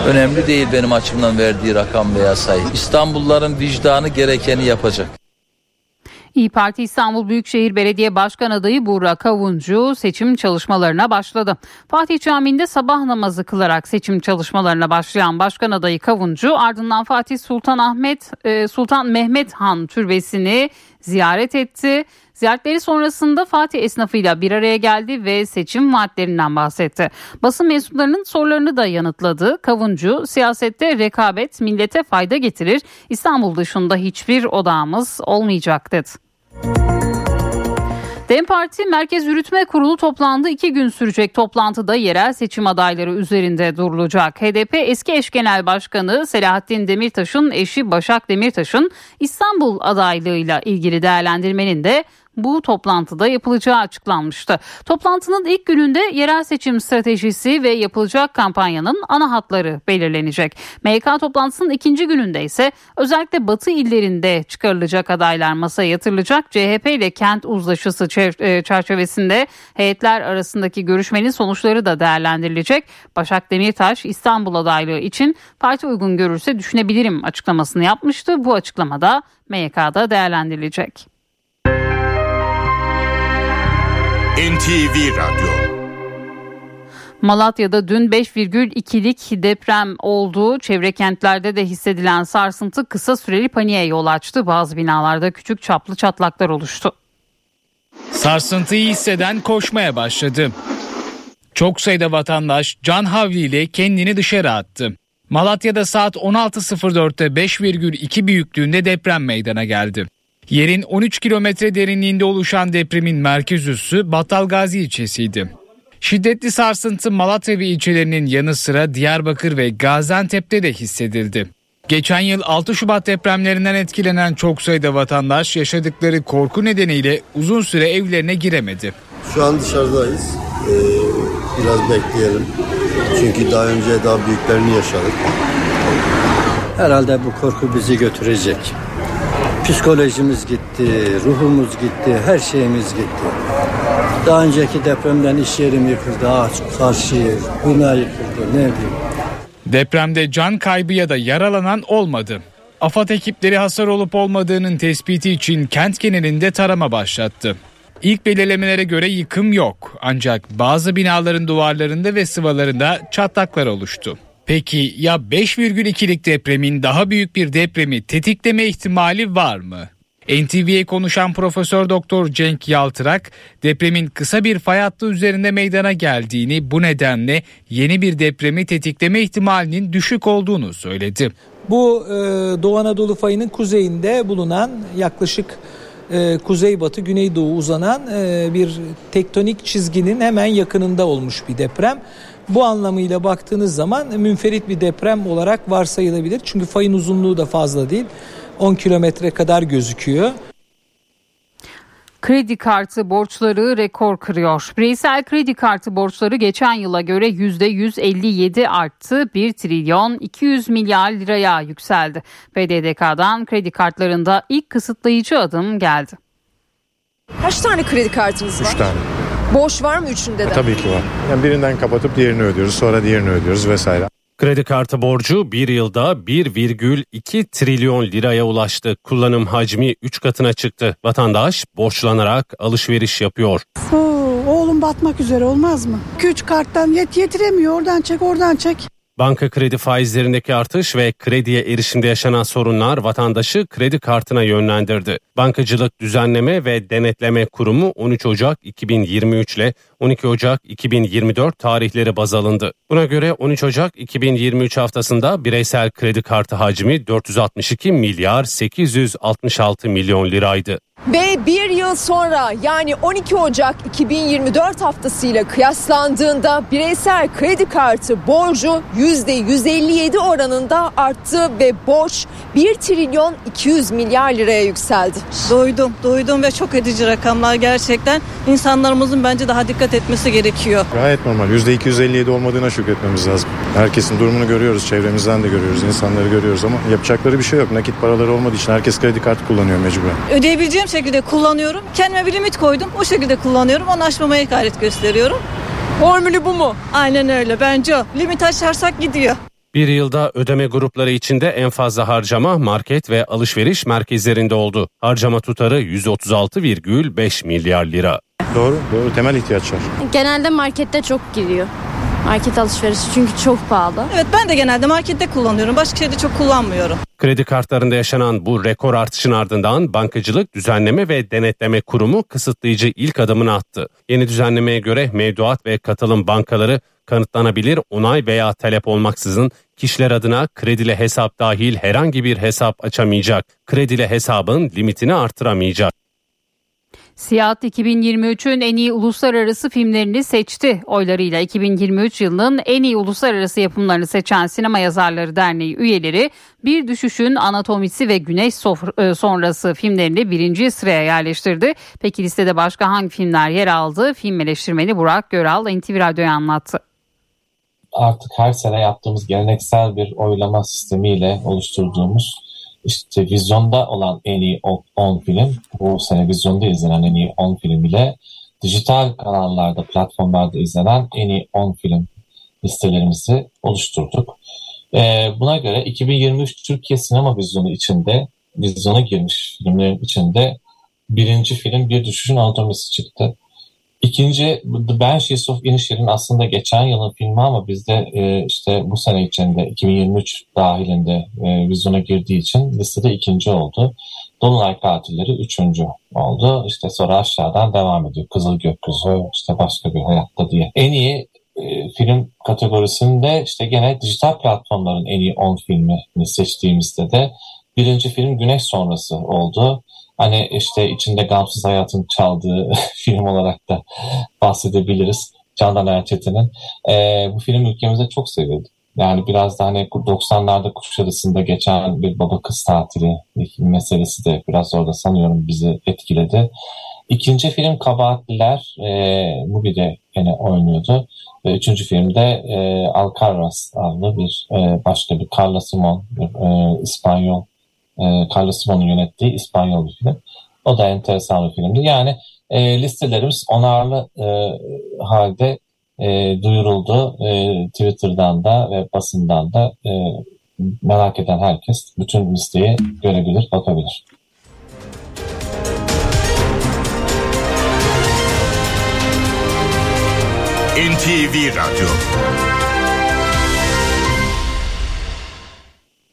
önemli değil benim açımdan verdiği rakam veya sayı. İstanbulluların vicdanı gerekeni yapacak. İyi Parti İstanbul Büyükşehir Belediye Başkan adayı Buğra Kavuncu seçim çalışmalarına başladı. Fatih Camii'nde sabah namazı kılarak seçim çalışmalarına başlayan Başkan adayı Kavuncu ardından Fatih Sultan Ahmet e, Sultan Mehmet Han türbesini ziyaret etti. Ziyaretleri sonrasında Fatih esnafıyla bir araya geldi ve seçim vaatlerinden bahsetti. Basın mensuplarının sorularını da yanıtladı. Kavuncu siyasette rekabet millete fayda getirir. İstanbul dışında hiçbir odağımız olmayacak dedi. DEM Parti Merkez Yürütme Kurulu toplandı. iki gün sürecek toplantıda yerel seçim adayları üzerinde durulacak. HDP eski eş genel başkanı Selahattin Demirtaş'ın eşi Başak Demirtaş'ın İstanbul adaylığıyla ilgili değerlendirmenin de bu toplantıda yapılacağı açıklanmıştı. Toplantının ilk gününde yerel seçim stratejisi ve yapılacak kampanyanın ana hatları belirlenecek. MYK toplantısının ikinci gününde ise özellikle batı illerinde çıkarılacak adaylar masaya yatırılacak. CHP ile kent uzlaşısı e, çerçevesinde heyetler arasındaki görüşmenin sonuçları da değerlendirilecek. Başak Demirtaş İstanbul adaylığı için parti uygun görürse düşünebilirim açıklamasını yapmıştı. Bu açıklamada MYK'da değerlendirilecek. NTV Radyo Malatya'da dün 5,2'lik deprem oldu. Çevre kentlerde de hissedilen sarsıntı kısa süreli paniğe yol açtı. Bazı binalarda küçük çaplı çatlaklar oluştu. Sarsıntıyı hisseden koşmaya başladı. Çok sayıda vatandaş can havliyle kendini dışarı attı. Malatya'da saat 16.04'te 5,2 büyüklüğünde deprem meydana geldi. Yerin 13 kilometre derinliğinde oluşan depremin merkez üssü Battalgazi ilçesiydi. Şiddetli sarsıntı Malatya ve ilçelerinin yanı sıra Diyarbakır ve Gaziantep'te de hissedildi. Geçen yıl 6 Şubat depremlerinden etkilenen çok sayıda vatandaş yaşadıkları korku nedeniyle uzun süre evlerine giremedi. Şu an dışarıdayız. Ee, biraz bekleyelim. Çünkü daha önce daha büyüklerini yaşadık. Herhalde bu korku bizi götürecek. Psikolojimiz gitti, ruhumuz gitti, her şeyimiz gitti. Daha önceki depremden iş yerim yıkıldı, ağaç, karşı, bina yıkıldı, ne bileyim. Depremde can kaybı ya da yaralanan olmadı. AFAD ekipleri hasar olup olmadığının tespiti için kent genelinde tarama başlattı. İlk belirlemelere göre yıkım yok ancak bazı binaların duvarlarında ve sıvalarında çatlaklar oluştu. Peki ya 5,2'lik depremin daha büyük bir depremi tetikleme ihtimali var mı? NTV'ye konuşan Profesör Doktor Cenk Yaltırak depremin kısa bir fay hattı üzerinde meydana geldiğini bu nedenle yeni bir depremi tetikleme ihtimalinin düşük olduğunu söyledi. Bu e, Doğu Anadolu fayının kuzeyinde bulunan yaklaşık e, kuzeybatı güneydoğu uzanan e, bir tektonik çizginin hemen yakınında olmuş bir deprem. Bu anlamıyla baktığınız zaman münferit bir deprem olarak varsayılabilir. Çünkü fayın uzunluğu da fazla değil. 10 kilometre kadar gözüküyor. Kredi kartı borçları rekor kırıyor. Bireysel kredi kartı borçları geçen yıla göre %157 arttı. 1 trilyon 200 milyar liraya yükseldi. PDDK'dan kredi kartlarında ilk kısıtlayıcı adım geldi. Kaç tane kredi kartınız var? 3 tane. Borç var mı üçünde de? Tabii ki var. Yani birinden kapatıp diğerini ödüyoruz. Sonra diğerini ödüyoruz vesaire. Kredi kartı borcu bir yılda 1,2 trilyon liraya ulaştı. Kullanım hacmi 3 katına çıktı. Vatandaş borçlanarak alışveriş yapıyor. Oo, oğlum batmak üzere olmaz mı? 2-3 karttan yet yetiremiyor oradan çek oradan çek. Banka kredi faizlerindeki artış ve krediye erişimde yaşanan sorunlar vatandaşı kredi kartına yönlendirdi. Bankacılık Düzenleme ve Denetleme Kurumu 13 Ocak 2023 ile 12 Ocak 2024 tarihleri baz alındı. Buna göre 13 Ocak 2023 haftasında bireysel kredi kartı hacmi 462 milyar 866 milyon liraydı. Ve bir yıl sonra yani 12 Ocak 2024 haftasıyla kıyaslandığında bireysel kredi kartı borcu %157 oranında arttı ve borç 1 trilyon 200 milyar liraya yükseldi. Duydum, duydum ve çok edici rakamlar gerçekten. insanlarımızın bence daha dikkat etmesi gerekiyor. Gayet normal. %257 olmadığına şükretmemiz lazım. Herkesin durumunu görüyoruz, çevremizden de görüyoruz, insanları görüyoruz ama yapacakları bir şey yok. Nakit paraları olmadığı için herkes kredi kartı kullanıyor mecburen. Ödeyebileceğim şekilde kullanıyorum. Kendime bir limit koydum. O şekilde kullanıyorum. Onu aşmamaya gayret gösteriyorum. Formülü bu mu? Aynen öyle bence o. Limit aşarsak gidiyor. Bir yılda ödeme grupları içinde en fazla harcama market ve alışveriş merkezlerinde oldu. Harcama tutarı 136,5 milyar lira. Doğru, doğru temel ihtiyaçlar. Genelde markette çok giriyor. Market alışverişi çünkü çok pahalı. Evet ben de genelde markette kullanıyorum. Başka şeyde çok kullanmıyorum. Kredi kartlarında yaşanan bu rekor artışın ardından Bankacılık Düzenleme ve Denetleme Kurumu kısıtlayıcı ilk adımını attı. Yeni düzenlemeye göre mevduat ve katılım bankaları kanıtlanabilir onay veya talep olmaksızın kişiler adına kredile hesap dahil herhangi bir hesap açamayacak. Kredile hesabın limitini artıramayacak. Siyah 2023'ün en iyi uluslararası filmlerini seçti. Oylarıyla 2023 yılının en iyi uluslararası yapımlarını seçen Sinema Yazarları Derneği üyeleri Bir Düşüşün Anatomisi ve Güneş e, Sonrası filmlerini birinci sıraya yerleştirdi. Peki listede başka hangi filmler yer aldı? Film eleştirmeni Burak Göral NTV Radyo'ya anlattı artık her sene yaptığımız geleneksel bir oylama sistemiyle oluşturduğumuz işte vizyonda olan en iyi 10 film, bu sene vizyonda izlenen en iyi 10 film ile dijital kanallarda, platformlarda izlenen en iyi 10 film listelerimizi oluşturduk. Ee, buna göre 2023 Türkiye sinema vizyonu içinde, vizyona girmiş filmlerin içinde birinci film Bir Düşüşün Anatomisi çıktı. İkinci The Banshees of Inisherin aslında geçen yılın filmi ama bizde e, işte bu sene içinde 2023 dahilinde e, vizyona girdiği için listede ikinci oldu. Dolunay Katilleri üçüncü oldu. İşte sonra aşağıdan devam ediyor. Kızıl Gökyüzü, işte başka bir hayatta diye. En iyi e, film kategorisinde işte gene dijital platformların en iyi 10 filmini seçtiğimizde de birinci film Güneş Sonrası oldu hani işte içinde gamsız hayatın çaldığı film olarak da bahsedebiliriz. Candan Erçetin'in. E, bu film ülkemizde çok sevildi. Yani biraz da hani 90'larda Kuşadası'nda geçen bir baba kız tatili meselesi de biraz orada sanıyorum bizi etkiledi. İkinci film Kabahatliler e, bu bir de yine oynuyordu. Ve üçüncü filmde e, Alcaraz adlı bir e, başka bir Carla Simon bir e, İspanyol Carlos Simon'un yönettiği İspanyol bir film. O da enteresan bir filmdi. Yani e, listelerimiz onarlı e, halde e, duyuruldu. E, Twitter'dan da ve basından da e, merak eden herkes bütün listeyi görebilir, bakabilir. NTV Radyo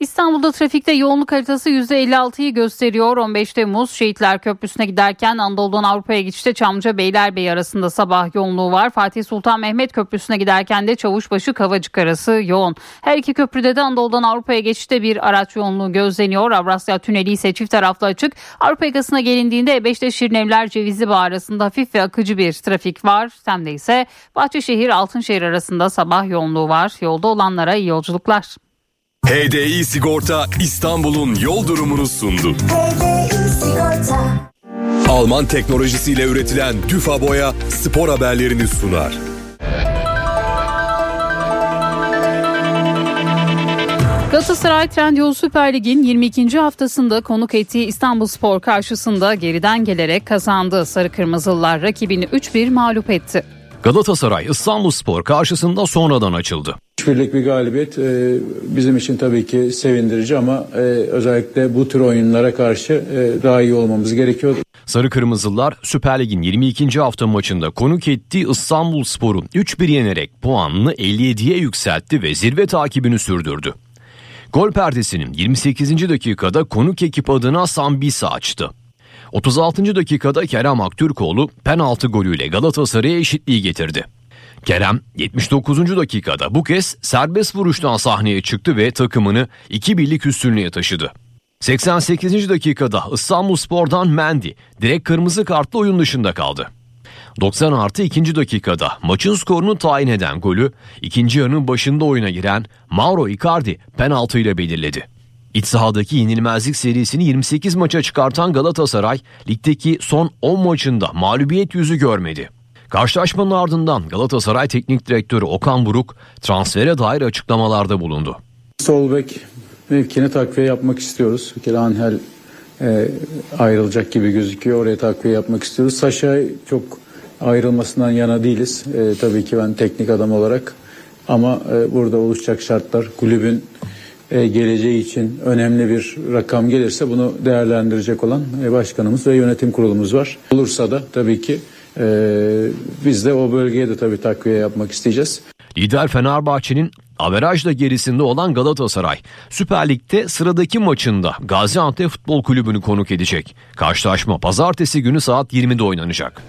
İstanbul'da trafikte yoğunluk haritası %56'yı gösteriyor. 15 Temmuz Şehitler Köprüsü'ne giderken Anadolu'dan Avrupa'ya geçişte Çamlıca Beylerbeyi arasında sabah yoğunluğu var. Fatih Sultan Mehmet Köprüsü'ne giderken de Çavuşbaşı Kavacık arası yoğun. Her iki köprüde de Anadolu'dan Avrupa'ya geçişte bir araç yoğunluğu gözleniyor. Avrasya Tüneli ise çift taraflı açık. Avrupa yakasına gelindiğinde E5'te Şirinevler Cevizli Bağ arasında hafif ve akıcı bir trafik var. Sem'de ise Bahçeşehir Altınşehir arasında sabah yoğunluğu var. Yolda olanlara iyi yolculuklar. HDI Sigorta İstanbul'un yol durumunu sundu. Alman teknolojisiyle üretilen Düfa Boya spor haberlerini sunar. Galatasaray Trendyol Süper Lig'in 22. haftasında konuk ettiği İstanbul Spor karşısında geriden gelerek kazandı. Sarı Kırmızılılar rakibini 3-1 mağlup etti. Galatasaray İstanbul Spor karşısında sonradan açıldı. Birlik bir galibiyet e, bizim için tabii ki sevindirici ama e, özellikle bu tür oyunlara karşı e, daha iyi olmamız gerekiyor. Sarı Kırmızılar Süper Lig'in 22. hafta maçında konuk ettiği İstanbul Spor'u 3-1 yenerek puanını 57'ye yükseltti ve zirve takibini sürdürdü. Gol perdesinin 28. dakikada konuk ekip adına Sambisa açtı. 36. dakikada Kerem Aktürkoğlu penaltı golüyle Galatasaray'a eşitliği getirdi. Kerem 79. dakikada bu kez serbest vuruştan sahneye çıktı ve takımını 2 birlik üstünlüğe taşıdı. 88. dakikada İstanbul Spor'dan Mendy direkt kırmızı kartlı oyun dışında kaldı. 90 artı 2. dakikada maçın skorunu tayin eden golü ikinci yarının başında oyuna giren Mauro Icardi penaltı ile belirledi. İç sahadaki yenilmezlik serisini 28 maça çıkartan Galatasaray ligdeki son 10 maçında mağlubiyet yüzü görmedi. Karşılaşmanın ardından Galatasaray Teknik Direktörü Okan Buruk transfere dair açıklamalarda bulundu. Sol bek mevkine takviye yapmak istiyoruz. Bir kere Angel e, ayrılacak gibi gözüküyor. Oraya takviye yapmak istiyoruz. Saşa çok ayrılmasından yana değiliz. E, tabii ki ben teknik adam olarak. Ama e, burada oluşacak şartlar kulübün e, geleceği için önemli bir rakam gelirse bunu değerlendirecek olan e, başkanımız ve yönetim kurulumuz var. Olursa da tabii ki biz de o bölgeye de tabii takviye yapmak isteyeceğiz. Lider Fenerbahçe'nin averajla gerisinde olan Galatasaray Süper Lig'de sıradaki maçında Gaziantep Futbol Kulübü'nü konuk edecek. Karşılaşma pazartesi günü saat 20'de oynanacak.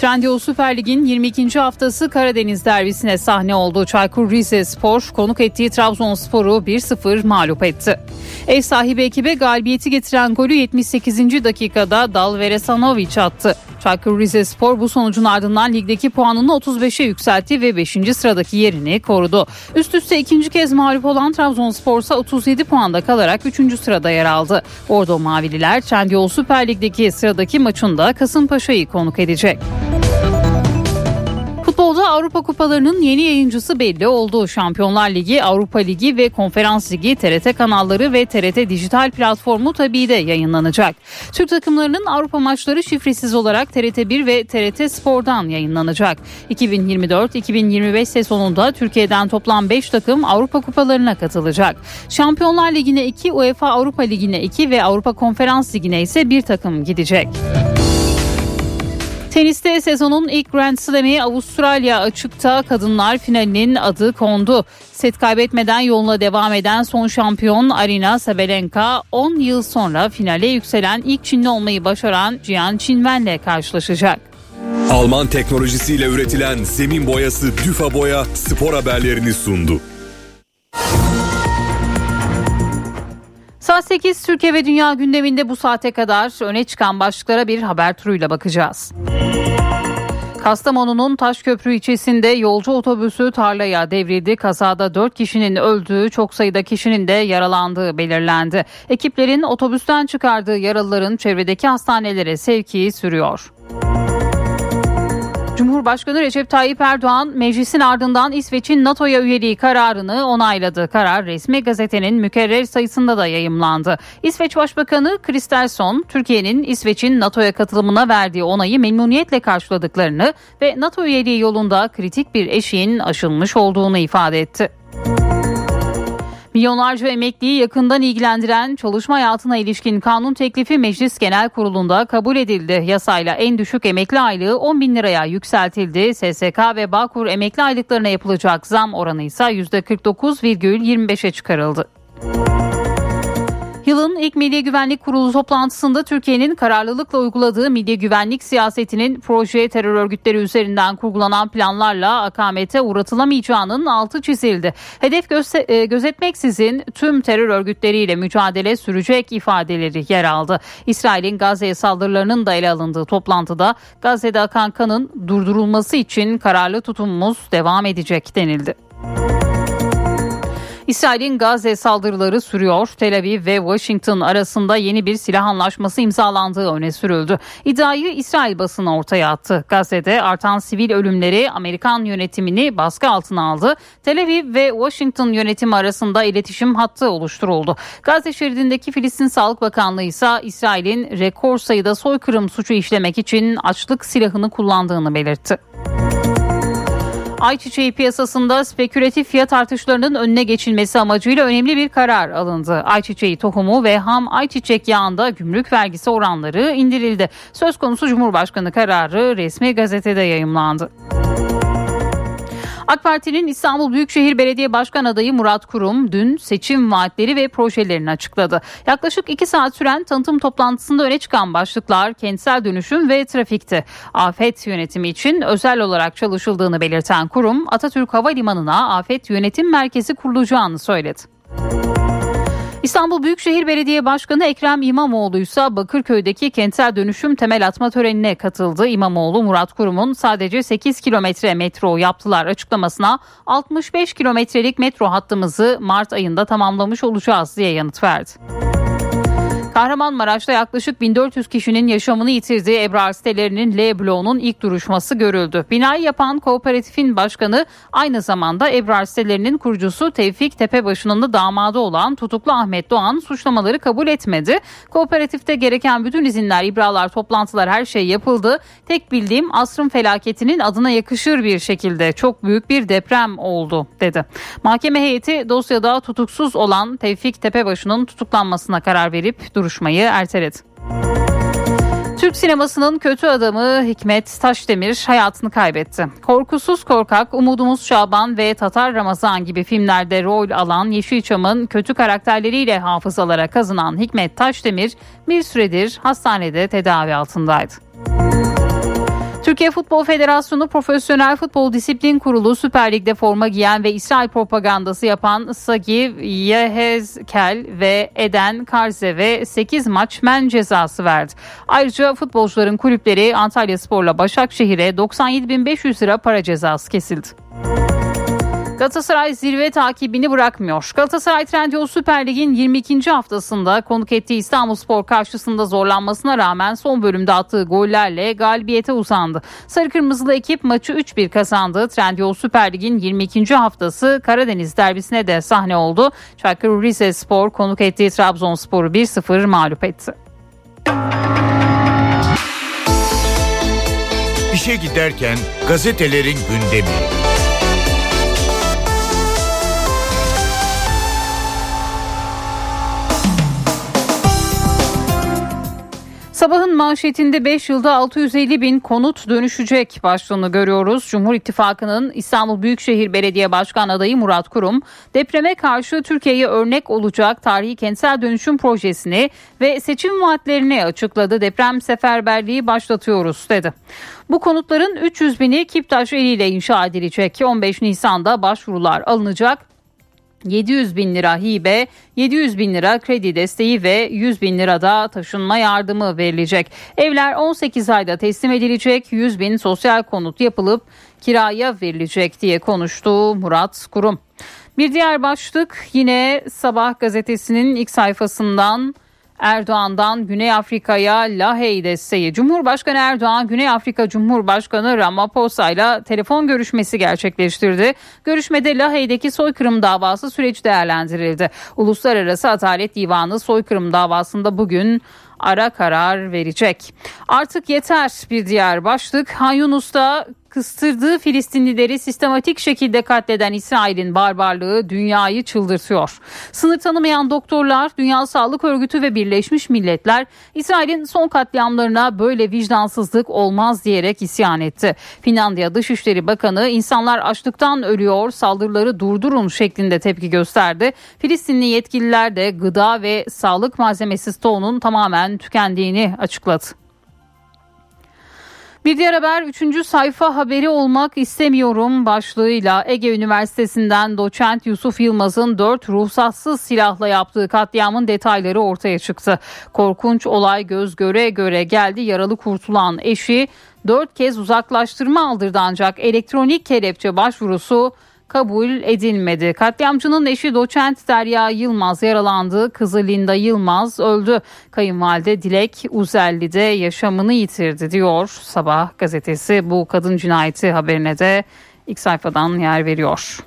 Trendyol Süper Lig'in 22. haftası Karadeniz derbisine sahne oldu. Çaykur Rizespor konuk ettiği Trabzonspor'u 1-0 mağlup etti. Ev sahibi ekibe galibiyeti getiren golü 78. dakikada Dalveresanovic attı. Çaykur Rizespor bu sonucun ardından ligdeki puanını 35'e yükseltti ve 5. sıradaki yerini korudu. Üst üste ikinci kez mağlup olan Trabzonspor ise 37 puanda kalarak 3. sırada yer aldı. Bordo Mavililer Trendyol Süper Lig'deki sıradaki maçında Kasımpaşa'yı konuk edecek. Avrupa Kupalarının yeni yayıncısı belli oldu. Şampiyonlar Ligi, Avrupa Ligi ve Konferans Ligi TRT kanalları ve TRT dijital platformu tabii de yayınlanacak. Türk takımlarının Avrupa maçları şifresiz olarak TRT1 ve TRT Spor'dan yayınlanacak. 2024-2025 sezonunda Türkiye'den toplam 5 takım Avrupa Kupalarına katılacak. Şampiyonlar Ligi'ne 2, UEFA Avrupa Ligi'ne 2 ve Avrupa Konferans Ligi'ne ise bir takım gidecek. Teniste sezonun ilk Grand Slam'i Avustralya açıkta kadınlar finalinin adı kondu. Set kaybetmeden yoluna devam eden son şampiyon Arina Sabalenka 10 yıl sonra finale yükselen ilk Çinli olmayı başaran Jian Qinwen'le karşılaşacak. Alman teknolojisiyle üretilen zemin boyası Düfa Boya spor haberlerini sundu. Saat 8 Türkiye ve Dünya gündeminde bu saate kadar öne çıkan başlıklara bir haber turuyla bakacağız. Kastamonu'nun Taşköprü ilçesinde yolcu otobüsü tarlaya devrildi. Kazada 4 kişinin öldüğü, çok sayıda kişinin de yaralandığı belirlendi. Ekiplerin otobüsten çıkardığı yaralıların çevredeki hastanelere sevki sürüyor. Cumhurbaşkanı Recep Tayyip Erdoğan meclisin ardından İsveç'in NATO'ya üyeliği kararını onayladı. Karar resmi gazetenin mükerrer sayısında da yayımlandı. İsveç Başbakanı Kristersson, Türkiye'nin İsveç'in NATO'ya katılımına verdiği onayı memnuniyetle karşıladıklarını ve NATO üyeliği yolunda kritik bir eşiğin aşılmış olduğunu ifade etti. Milyonlarca emekliyi yakından ilgilendiren çalışma hayatına ilişkin kanun teklifi Meclis Genel Kurulu'nda kabul edildi. Yasayla en düşük emekli aylığı 10 bin liraya yükseltildi. SSK ve Bağkur emekli aylıklarına yapılacak zam oranı ise %49,25'e çıkarıldı. Yılın ilk Milli Güvenlik Kurulu toplantısında Türkiye'nin kararlılıkla uyguladığı milli güvenlik siyasetinin proje terör örgütleri üzerinden kurgulanan planlarla akamete uğratılamayacağının altı çizildi. Hedef göze- gözetmeksizin tüm terör örgütleriyle mücadele sürecek ifadeleri yer aldı. İsrail'in Gazze'ye saldırılarının da ele alındığı toplantıda Gazze'de akan kanın durdurulması için kararlı tutumumuz devam edecek denildi. İsrail'in Gazze saldırıları sürüyor. Tel Aviv ve Washington arasında yeni bir silah anlaşması imzalandığı öne sürüldü. İddiayı İsrail basını ortaya attı. Gazze'de artan sivil ölümleri Amerikan yönetimini baskı altına aldı. Tel Aviv ve Washington yönetimi arasında iletişim hattı oluşturuldu. Gazze şeridindeki Filistin Sağlık Bakanlığı ise İsrail'in rekor sayıda soykırım suçu işlemek için açlık silahını kullandığını belirtti. Ayçiçeği piyasasında spekülatif fiyat artışlarının önüne geçilmesi amacıyla önemli bir karar alındı. Ayçiçeği tohumu ve ham ayçiçek yağında gümrük vergisi oranları indirildi. Söz konusu Cumhurbaşkanı kararı resmi gazetede yayımlandı. AK Parti'nin İstanbul Büyükşehir Belediye Başkan adayı Murat Kurum dün seçim vaatleri ve projelerini açıkladı. Yaklaşık iki saat süren tanıtım toplantısında öne çıkan başlıklar kentsel dönüşüm ve trafikti. Afet yönetimi için özel olarak çalışıldığını belirten kurum Atatürk Havalimanı'na afet yönetim merkezi kurulacağını söyledi. İstanbul Büyükşehir Belediye Başkanı Ekrem İmamoğlu ise Bakırköy'deki kentsel dönüşüm temel atma törenine katıldı. İmamoğlu Murat Kurum'un sadece 8 kilometre metro yaptılar açıklamasına 65 kilometrelik metro hattımızı Mart ayında tamamlamış olacağız diye yanıt verdi. Kahramanmaraş'ta yaklaşık 1400 kişinin yaşamını yitirdiği Ebrar sitelerinin L bloğunun ilk duruşması görüldü. Binayı yapan kooperatifin başkanı aynı zamanda Ebrar sitelerinin kurucusu Tevfik Tepebaşı'nın da damadı olan tutuklu Ahmet Doğan suçlamaları kabul etmedi. Kooperatifte gereken bütün izinler, ibralar, toplantılar her şey yapıldı. Tek bildiğim asrın felaketinin adına yakışır bir şekilde çok büyük bir deprem oldu dedi. Mahkeme heyeti dosyada tutuksuz olan Tevfik Tepebaşı'nın tutuklanmasına karar verip duruşmayı erteledi. Türk sinemasının kötü adamı Hikmet Taşdemir hayatını kaybetti. Korkusuz Korkak, Umudumuz Şaban ve Tatar Ramazan gibi filmlerde rol alan Yeşilçam'ın kötü karakterleriyle hafızalara kazınan Hikmet Taşdemir bir süredir hastanede tedavi altındaydı. Türkiye Futbol Federasyonu Profesyonel Futbol Disiplin Kurulu Süper Lig'de forma giyen ve İsrail propagandası yapan Sagiv Yehezkel ve Eden Karzev'e 8 maç men cezası verdi. Ayrıca futbolcuların kulüpleri Antalya Spor'la Başakşehir'e 97.500 lira para cezası kesildi. Galatasaray zirve takibini bırakmıyor. Galatasaray Trendyol Süper Lig'in 22. haftasında konuk ettiği İstanbulspor karşısında zorlanmasına rağmen son bölümde attığı gollerle galibiyete uzandı. Sarı Kırmızılı ekip maçı 3-1 kazandı. Trendyol Süper Lig'in 22. haftası Karadeniz derbisine de sahne oldu. Çaykur Rizespor konuk ettiği Trabzonspor'u 1-0 mağlup etti. İşe giderken gazetelerin gündemi. Sabahın manşetinde 5 yılda 650 bin konut dönüşecek başlığını görüyoruz. Cumhur İttifakı'nın İstanbul Büyükşehir Belediye Başkan adayı Murat Kurum, depreme karşı Türkiye'ye örnek olacak tarihi kentsel dönüşüm projesini ve seçim vaatlerini açıkladı. Deprem seferberliği başlatıyoruz dedi. Bu konutların 300 bini Kiptaş eliyle inşa edilecek. 15 Nisan'da başvurular alınacak. 700 bin lira hibe, 700 bin lira kredi desteği ve 100 bin lira da taşınma yardımı verilecek. Evler 18 ayda teslim edilecek, 100 bin sosyal konut yapılıp kiraya verilecek diye konuştu Murat Kurum. Bir diğer başlık yine Sabah gazetesinin ilk sayfasından Erdoğan'dan Güney Afrika'ya Lahey desteği. Cumhurbaşkanı Erdoğan Güney Afrika Cumhurbaşkanı Ramaphosa ile telefon görüşmesi gerçekleştirdi. Görüşmede Lahey'deki soykırım davası süreci değerlendirildi. Uluslararası Adalet Divanı soykırım davasında bugün ara karar verecek. Artık yeter bir diğer başlık. Han Yunus'ta kıstırdığı Filistinlileri sistematik şekilde katleden İsrail'in barbarlığı dünyayı çıldırtıyor. Sınır tanımayan doktorlar, Dünya Sağlık Örgütü ve Birleşmiş Milletler İsrail'in son katliamlarına böyle vicdansızlık olmaz diyerek isyan etti. Finlandiya Dışişleri Bakanı insanlar açlıktan ölüyor, saldırıları durdurun şeklinde tepki gösterdi. Filistinli yetkililer de gıda ve sağlık malzemesi stoğunun tamamen tükendiğini açıkladı. Bir diğer haber 3. sayfa haberi olmak istemiyorum başlığıyla Ege Üniversitesi'nden doçent Yusuf Yılmaz'ın 4 ruhsatsız silahla yaptığı katliamın detayları ortaya çıktı. Korkunç olay göz göre göre geldi yaralı kurtulan eşi 4 kez uzaklaştırma aldırdı ancak elektronik kelepçe başvurusu kabul edilmedi. Katliamcının eşi doçent Derya Yılmaz yaralandı. Kızı Linda Yılmaz öldü. Kayınvalide Dilek Uzelli'de yaşamını yitirdi diyor Sabah gazetesi. Bu kadın cinayeti haberine de ilk sayfadan yer veriyor.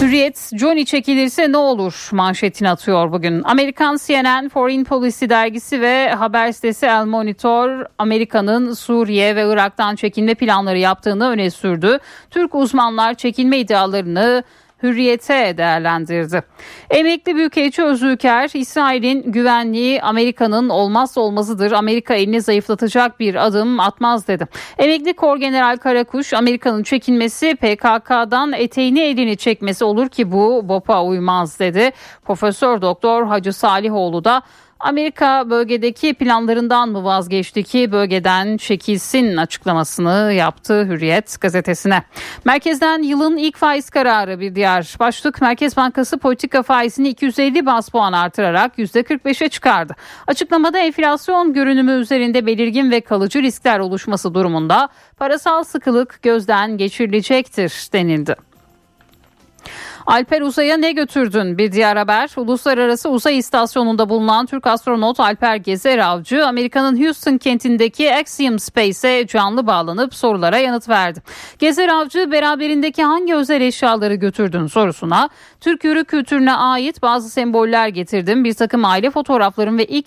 Hürriyet Johnny çekilirse ne olur manşetini atıyor bugün. Amerikan CNN, Foreign Policy dergisi ve haber sitesi El Monitor Amerika'nın Suriye ve Irak'tan çekilme planları yaptığını öne sürdü. Türk uzmanlar çekilme iddialarını Hürriyete değerlendirdi. Emekli Büyükelçi Özülker, İsrail'in güvenliği Amerika'nın olmazsa olmazıdır. Amerika elini zayıflatacak bir adım atmaz dedi. Emekli Kor General Karakuş, Amerika'nın çekinmesi PKK'dan eteğini elini çekmesi olur ki bu BOP'a uymaz dedi. Profesör Doktor Hacı Salihoğlu da Amerika bölgedeki planlarından mı vazgeçti ki bölgeden çekilsin açıklamasını yaptı Hürriyet gazetesine. Merkezden yılın ilk faiz kararı bir diğer başlık Merkez Bankası politika faizini 250 bas puan artırarak %45'e çıkardı. Açıklamada enflasyon görünümü üzerinde belirgin ve kalıcı riskler oluşması durumunda parasal sıkılık gözden geçirilecektir denildi. Alper Uzay'a ne götürdün? Bir diğer haber. Uluslararası Uzay İstasyonu'nda bulunan Türk astronot Alper Gezer Avcı, Amerika'nın Houston kentindeki Axiom Space'e canlı bağlanıp sorulara yanıt verdi. Gezer Avcı beraberindeki hangi özel eşyaları götürdün sorusuna Türk yürü kültürüne ait bazı semboller getirdim. Bir takım aile fotoğraflarım ve ilk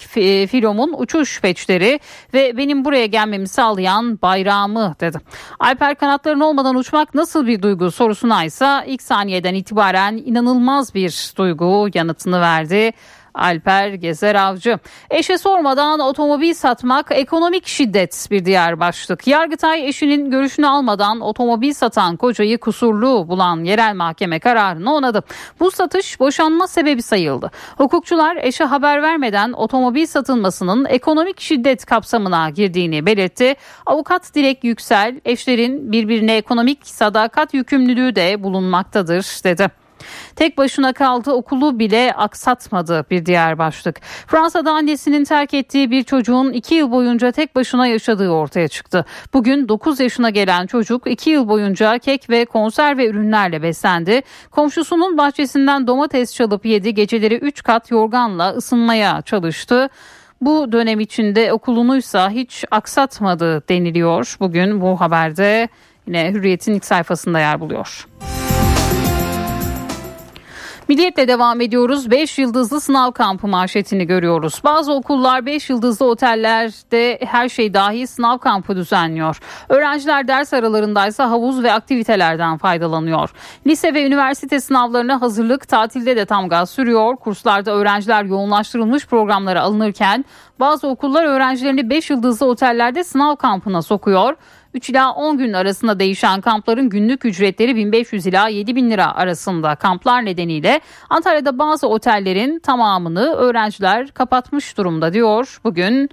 filomun uçuş peçleri ve benim buraya gelmemi sağlayan bayrağımı dedi. Alper kanatların olmadan uçmak nasıl bir duygu sorusuna ise ilk saniyeden itibaren inanılmaz bir duygu yanıtını verdi. Alper Gezer Avcı. Eşe sormadan otomobil satmak ekonomik şiddet bir diğer başlık. Yargıtay eşinin görüşünü almadan otomobil satan kocayı kusurlu bulan yerel mahkeme kararını onadı. Bu satış boşanma sebebi sayıldı. Hukukçular eşe haber vermeden otomobil satılmasının ekonomik şiddet kapsamına girdiğini belirtti. Avukat Dilek Yüksel eşlerin birbirine ekonomik sadakat yükümlülüğü de bulunmaktadır dedi. Tek başına kaldı okulu bile aksatmadı bir diğer başlık. Fransa'da annesinin terk ettiği bir çocuğun 2 yıl boyunca tek başına yaşadığı ortaya çıktı. Bugün 9 yaşına gelen çocuk 2 yıl boyunca kek ve konserve ürünlerle beslendi. Komşusunun bahçesinden domates çalıp yedi geceleri 3 kat yorganla ısınmaya çalıştı. Bu dönem içinde okulunuysa hiç aksatmadı deniliyor. Bugün bu haberde yine Hürriyet'in ilk sayfasında yer buluyor. Milliyetle devam ediyoruz. 5 yıldızlı sınav kampı manşetini görüyoruz. Bazı okullar 5 yıldızlı otellerde her şey dahil sınav kampı düzenliyor. Öğrenciler ders aralarındaysa havuz ve aktivitelerden faydalanıyor. Lise ve üniversite sınavlarına hazırlık tatilde de tam gaz sürüyor. Kurslarda öğrenciler yoğunlaştırılmış programlara alınırken bazı okullar öğrencilerini 5 yıldızlı otellerde sınav kampına sokuyor. 3 ila 10 gün arasında değişen kampların günlük ücretleri 1500 ila 7000 lira arasında. Kamplar nedeniyle Antalya'da bazı otellerin tamamını öğrenciler kapatmış durumda diyor. Bugün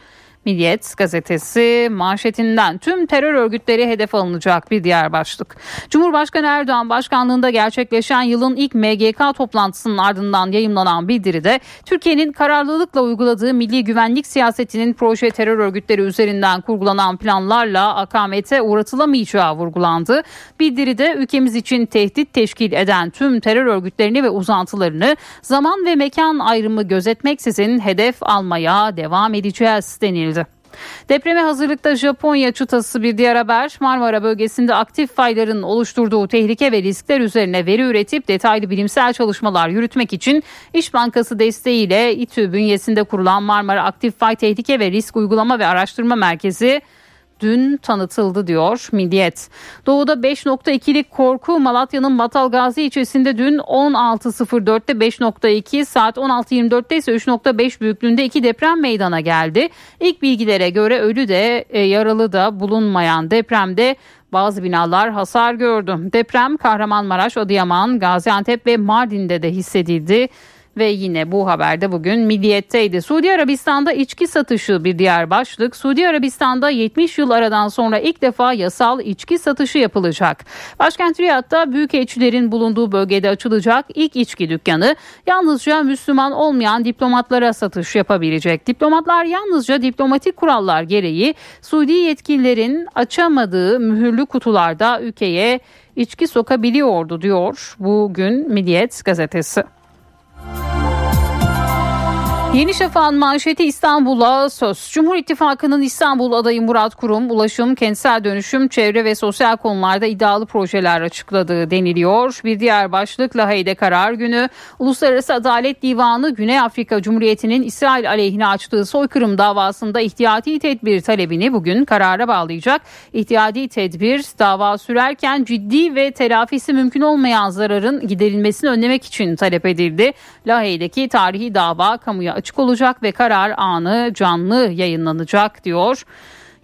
Milliyet gazetesi manşetinden tüm terör örgütleri hedef alınacak bir diğer başlık. Cumhurbaşkanı Erdoğan başkanlığında gerçekleşen yılın ilk MGK toplantısının ardından yayımlanan bildiride Türkiye'nin kararlılıkla uyguladığı milli güvenlik siyasetinin proje terör örgütleri üzerinden kurgulanan planlarla akamete uğratılamayacağı vurgulandı. Bildiride ülkemiz için tehdit teşkil eden tüm terör örgütlerini ve uzantılarını zaman ve mekan ayrımı gözetmeksizin hedef almaya devam edeceğiz denildi. Depreme hazırlıkta Japonya çıtası bir diğer haber. Marmara bölgesinde aktif fayların oluşturduğu tehlike ve riskler üzerine veri üretip detaylı bilimsel çalışmalar yürütmek için İş Bankası desteğiyle İTÜ bünyesinde kurulan Marmara Aktif Fay Tehlike ve Risk Uygulama ve Araştırma Merkezi dün tanıtıldı diyor Milliyet. Doğuda 5.2'lik korku Malatya'nın Batalgazi ilçesinde dün 16.04'te 5.2 saat 16.24'te ise 3.5 büyüklüğünde iki deprem meydana geldi. İlk bilgilere göre ölü de e, yaralı da bulunmayan depremde bazı binalar hasar gördü. Deprem Kahramanmaraş, Adıyaman, Gaziantep ve Mardin'de de hissedildi. Ve yine bu haberde bugün Milliyet'teydi. Suudi Arabistan'da içki satışı bir diğer başlık. Suudi Arabistan'da 70 yıl aradan sonra ilk defa yasal içki satışı yapılacak. Başkent Riyad'da büyükelçilerin bulunduğu bölgede açılacak ilk içki dükkanı yalnızca Müslüman olmayan diplomatlara satış yapabilecek. Diplomatlar yalnızca diplomatik kurallar gereği Suudi yetkililerin açamadığı mühürlü kutularda ülkeye içki sokabiliyordu diyor bugün Milliyet gazetesi. Yeni Şafak'ın manşeti İstanbul'a söz. Cumhur İttifakı'nın İstanbul adayı Murat Kurum, ulaşım, kentsel dönüşüm, çevre ve sosyal konularda iddialı projeler açıkladığı deniliyor. Bir diğer başlık Lahey'de karar günü. Uluslararası Adalet Divanı Güney Afrika Cumhuriyeti'nin İsrail aleyhine açtığı soykırım davasında ihtiyati tedbir talebini bugün karara bağlayacak. İhtiyati tedbir dava sürerken ciddi ve telafisi mümkün olmayan zararın giderilmesini önlemek için talep edildi. Lahey'deki tarihi dava kamuya açık olacak ve karar anı canlı yayınlanacak diyor.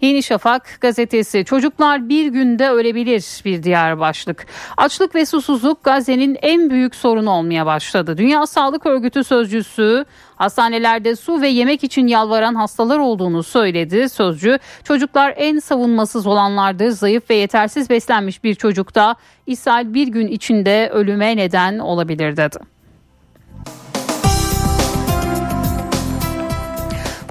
Yeni Şafak gazetesi çocuklar bir günde ölebilir bir diğer başlık. Açlık ve susuzluk Gazze'nin en büyük sorunu olmaya başladı. Dünya Sağlık Örgütü sözcüsü hastanelerde su ve yemek için yalvaran hastalar olduğunu söyledi. Sözcü çocuklar en savunmasız olanlardır. Zayıf ve yetersiz beslenmiş bir çocukta ishal bir gün içinde ölüme neden olabilir dedi.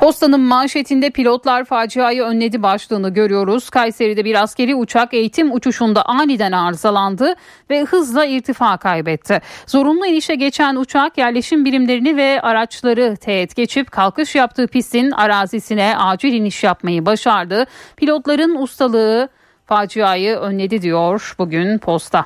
Postanın manşetinde pilotlar faciayı önledi başlığını görüyoruz. Kayseri'de bir askeri uçak eğitim uçuşunda aniden arızalandı ve hızla irtifa kaybetti. Zorunlu inişe geçen uçak yerleşim birimlerini ve araçları teğet geçip kalkış yaptığı pistin arazisine acil iniş yapmayı başardı. Pilotların ustalığı faciayı önledi diyor bugün posta.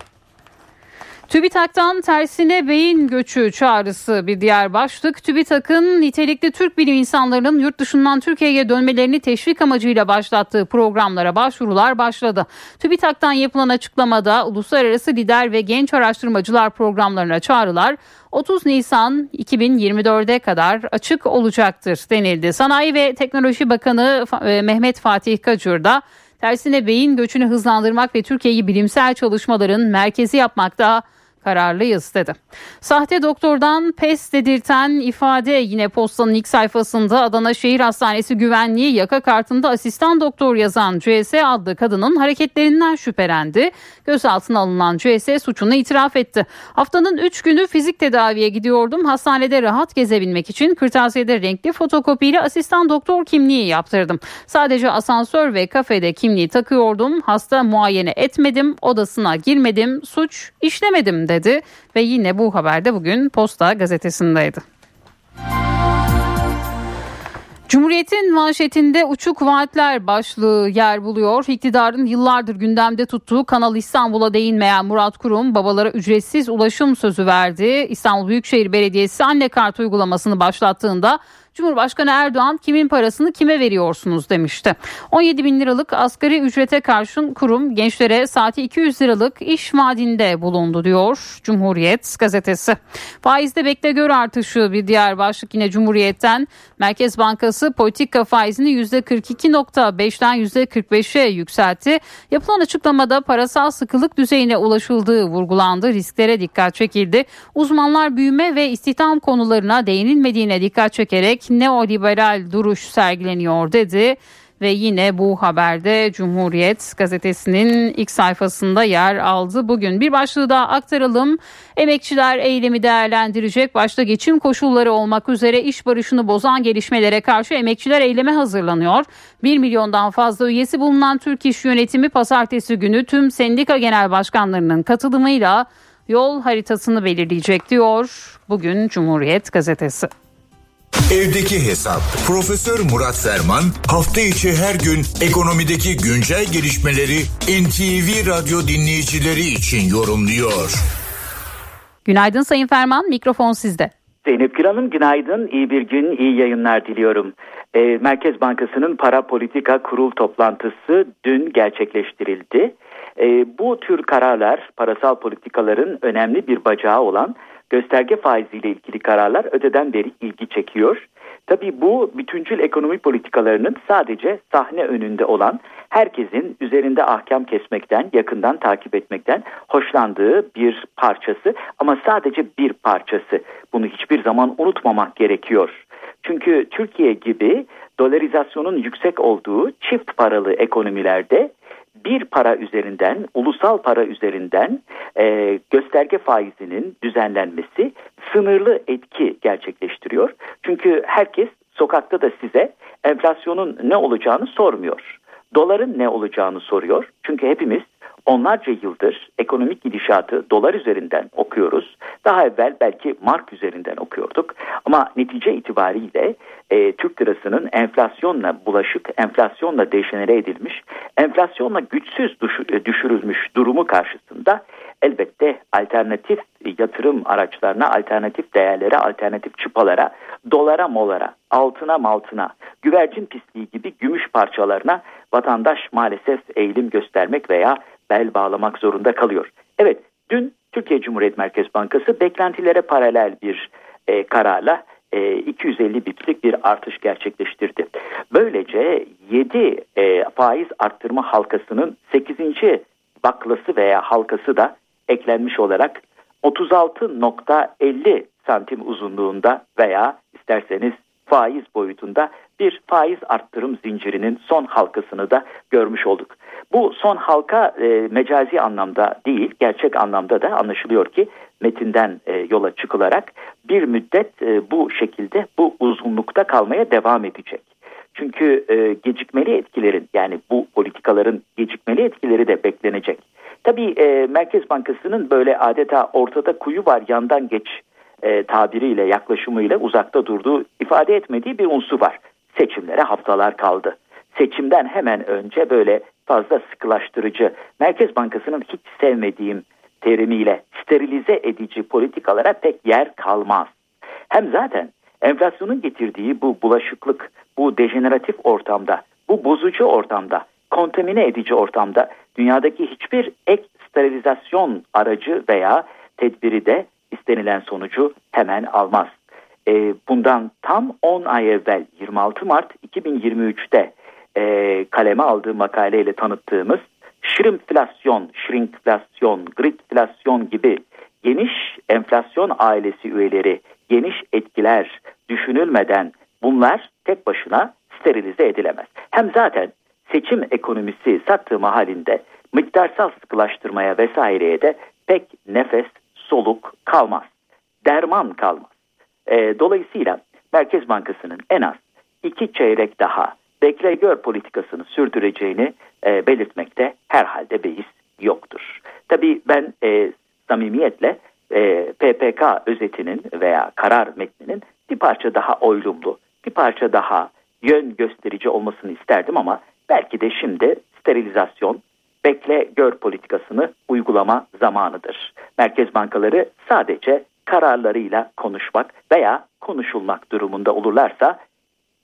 TÜBİTAK'tan tersine beyin göçü çağrısı bir diğer başlık. TÜBİTAK'ın nitelikli Türk bilim insanlarının yurt dışından Türkiye'ye dönmelerini teşvik amacıyla başlattığı programlara başvurular başladı. TÜBİTAK'tan yapılan açıklamada uluslararası lider ve genç araştırmacılar programlarına çağrılar 30 Nisan 2024'e kadar açık olacaktır denildi. Sanayi ve Teknoloji Bakanı e, Mehmet Fatih Kacur da tersine beyin göçünü hızlandırmak ve Türkiye'yi bilimsel çalışmaların merkezi yapmakta kararlıyız dedi. Sahte doktordan pes dedirten ifade yine postanın ilk sayfasında Adana Şehir Hastanesi güvenliği yaka kartında asistan doktor yazan CS adlı kadının hareketlerinden şüphelendi. Gözaltına alınan CS suçunu itiraf etti. Haftanın 3 günü fizik tedaviye gidiyordum. Hastanede rahat gezebilmek için kırtasiyede renkli fotokopiyle asistan doktor kimliği yaptırdım. Sadece asansör ve kafede kimliği takıyordum. Hasta muayene etmedim, odasına girmedim, suç işlemedim dedi dedi ve yine bu haberde bugün Posta gazetesindeydi. Cumhuriyet'in manşetinde uçuk vaatler başlığı yer buluyor. İktidarın yıllardır gündemde tuttuğu Kanal İstanbul'a değinmeyen Murat Kurum babalara ücretsiz ulaşım sözü verdi. İstanbul Büyükşehir Belediyesi anne kart uygulamasını başlattığında Cumhurbaşkanı Erdoğan kimin parasını kime veriyorsunuz demişti. 17 bin liralık asgari ücrete karşın kurum gençlere saati 200 liralık iş vaadinde bulundu diyor Cumhuriyet gazetesi. Faizde bekle gör artışı bir diğer başlık yine Cumhuriyet'ten. Merkez Bankası politika faizini %42.5'ten %45'e yükseltti. Yapılan açıklamada parasal sıkılık düzeyine ulaşıldığı vurgulandı. Risklere dikkat çekildi. Uzmanlar büyüme ve istihdam konularına değinilmediğine dikkat çekerek neoliberal duruş sergileniyor dedi ve yine bu haberde Cumhuriyet gazetesinin ilk sayfasında yer aldı. Bugün bir başlığı daha aktaralım. Emekçiler eylemi değerlendirecek. Başta geçim koşulları olmak üzere iş barışını bozan gelişmelere karşı emekçiler eyleme hazırlanıyor. 1 milyondan fazla üyesi bulunan Türk İş Yönetimi pazartesi günü tüm sendika genel başkanlarının katılımıyla yol haritasını belirleyecek diyor bugün Cumhuriyet gazetesi. Evdeki Hesap. Profesör Murat Ferman hafta içi her gün ekonomideki güncel gelişmeleri NTV Radyo dinleyicileri için yorumluyor. Günaydın Sayın Ferman, mikrofon sizde. Zeynep Gül günaydın, iyi bir gün, iyi yayınlar diliyorum. E, Merkez Bankası'nın para politika kurul toplantısı dün gerçekleştirildi. E, bu tür kararlar parasal politikaların önemli bir bacağı olan gösterge faiziyle ilgili kararlar öteden beri ilgi çekiyor. Tabii bu bütüncül ekonomi politikalarının sadece sahne önünde olan herkesin üzerinde ahkam kesmekten, yakından takip etmekten hoşlandığı bir parçası ama sadece bir parçası. Bunu hiçbir zaman unutmamak gerekiyor. Çünkü Türkiye gibi dolarizasyonun yüksek olduğu çift paralı ekonomilerde bir para üzerinden, ulusal para üzerinden e, gösterge faizinin düzenlenmesi sınırlı etki gerçekleştiriyor. Çünkü herkes sokakta da size enflasyonun ne olacağını sormuyor. Doların ne olacağını soruyor. Çünkü hepimiz onlarca yıldır ekonomik gidişatı dolar üzerinden okuyoruz. Daha evvel belki mark üzerinden okuyorduk. Ama netice itibariyle e, Türk lirasının enflasyonla bulaşık, enflasyonla dejenere edilmiş, enflasyonla güçsüz e, düşürülmüş durumu karşısında elbette alternatif yatırım araçlarına, alternatif değerlere, alternatif çıpalara, dolara molara, altına maltına, güvercin pisliği gibi gümüş parçalarına vatandaş maalesef eğilim göstermek veya bel bağlamak zorunda kalıyor. Evet dün Türkiye Cumhuriyet Merkez Bankası beklentilere paralel bir e, kararla e, 250 biplik bir artış gerçekleştirdi. Böylece 7 e, faiz arttırma halkasının 8. baklası veya halkası da eklenmiş olarak 36.50 santim uzunluğunda veya isterseniz faiz boyutunda bir faiz arttırım zincirinin son halkasını da görmüş olduk. Bu son halka e, mecazi anlamda değil, gerçek anlamda da anlaşılıyor ki metinden e, yola çıkılarak bir müddet e, bu şekilde bu uzunlukta kalmaya devam edecek. Çünkü e, gecikmeli etkilerin yani bu politikaların gecikmeli etkileri de beklenecek. Tabii e, Merkez Bankası'nın böyle adeta ortada kuyu var yandan geç e, tabiriyle yaklaşımıyla uzakta durduğu ifade etmediği bir unsur var. Seçimlere haftalar kaldı. Seçimden hemen önce böyle fazla sıkılaştırıcı, Merkez Bankası'nın hiç sevmediğim terimiyle sterilize edici politikalara pek yer kalmaz. Hem zaten enflasyonun getirdiği bu bulaşıklık, bu dejeneratif ortamda, bu bozucu ortamda, kontamine edici ortamda dünyadaki hiçbir ek sterilizasyon aracı veya tedbiri de istenilen sonucu hemen almaz. E, bundan tam 10 ay evvel 26 Mart 2023'te e, kaleme aldığı makaleyle tanıttığımız şirinflasyon, şirinkflasyon, gridflasyon gibi geniş enflasyon ailesi üyeleri, geniş etkiler düşünülmeden bunlar tek başına sterilize edilemez. Hem zaten seçim ekonomisi sattığım halinde miktarsal sıkılaştırmaya vesaireye de pek nefes, soluk kalmaz. Derman kalmaz. E, dolayısıyla Merkez Bankası'nın en az iki çeyrek daha bekle gör politikasını sürdüreceğini e, belirtmekte herhalde beis yoktur. Tabii ben e, samimiyetle e, PPK özetinin veya karar metninin bir parça daha oylumlu, bir parça daha yön gösterici olmasını isterdim ama belki de şimdi sterilizasyon, bekle gör politikasını uygulama zamanıdır. Merkez bankaları sadece kararlarıyla konuşmak veya konuşulmak durumunda olurlarsa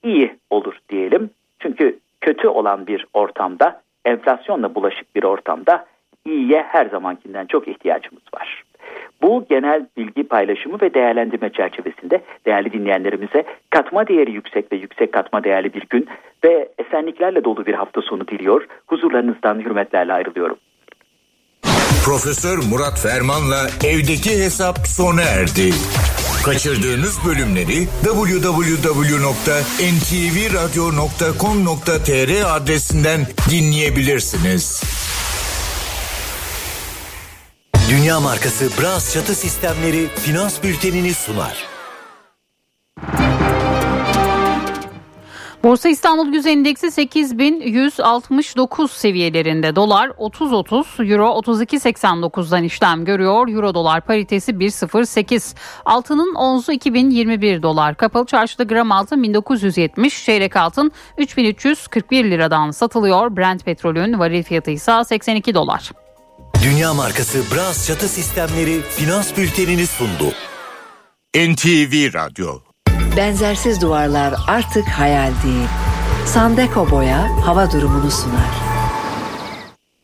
iyi olur diyelim. Çünkü kötü olan bir ortamda, enflasyonla bulaşık bir ortamda iyiye her zamankinden çok ihtiyacımız var. Bu genel bilgi paylaşımı ve değerlendirme çerçevesinde değerli dinleyenlerimize katma değeri yüksek ve yüksek katma değerli bir gün ve esenliklerle dolu bir hafta sonu diliyor. Huzurlarınızdan hürmetlerle ayrılıyorum. Profesör Murat Ferman'la evdeki hesap sona erdi. Kaçırdığınız bölümleri www.ntvradio.com.tr adresinden dinleyebilirsiniz. Dünya markası Bras çatı sistemleri finans bültenini sunar. Borsa İstanbul Güz Endeksi 8169 seviyelerinde. Dolar 30.30, Euro 32.89'dan işlem görüyor. Euro dolar paritesi 1.08. Altının onzu 2021 dolar. Kapalı çarşıda gram altın 1970, çeyrek altın 3341 liradan satılıyor. Brent petrolün varil fiyatı ise 82 dolar. Dünya markası Bras çatı sistemleri finans bültenini sundu. NTV Radyo Benzersiz duvarlar artık hayal değil. Sandeko Boya hava durumunu sunar.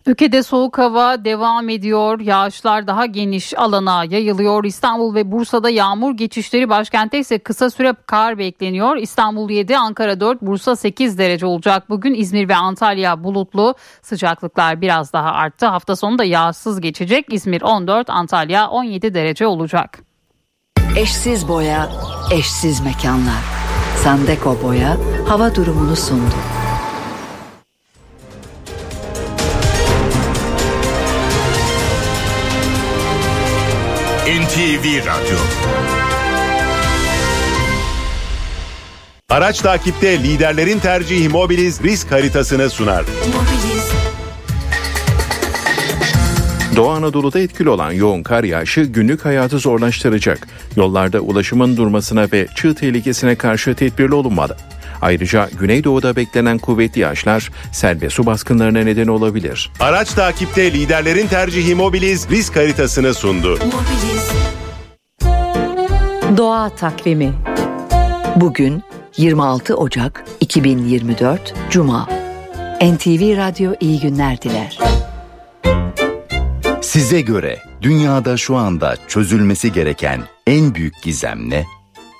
Ülkede soğuk hava devam ediyor. Yağışlar daha geniş alana yayılıyor. İstanbul ve Bursa'da yağmur geçişleri başkentte ise kısa süre kar bekleniyor. İstanbul 7, Ankara 4, Bursa 8 derece olacak. Bugün İzmir ve Antalya bulutlu. Sıcaklıklar biraz daha arttı. Hafta sonu da yağsız geçecek. İzmir 14, Antalya 17 derece olacak. Eşsiz boya, eşsiz mekanlar. Sandeko Boya hava durumunu sundu. NTV Radyo Araç takipte liderlerin tercihi Mobiliz risk haritasını sunar. Doğu Anadolu'da etkili olan yoğun kar yağışı günlük hayatı zorlaştıracak. Yollarda ulaşımın durmasına ve çığ tehlikesine karşı tedbirli olunmalı. Ayrıca Güneydoğu'da beklenen kuvvetli yağışlar sel ve su baskınlarına neden olabilir. Araç takipte liderlerin tercihi Mobiliz risk haritasını sundu. Doğa takvimi. Bugün 26 Ocak 2024 Cuma. NTV Radyo iyi günler diler. Size göre dünyada şu anda çözülmesi gereken en büyük gizem ne?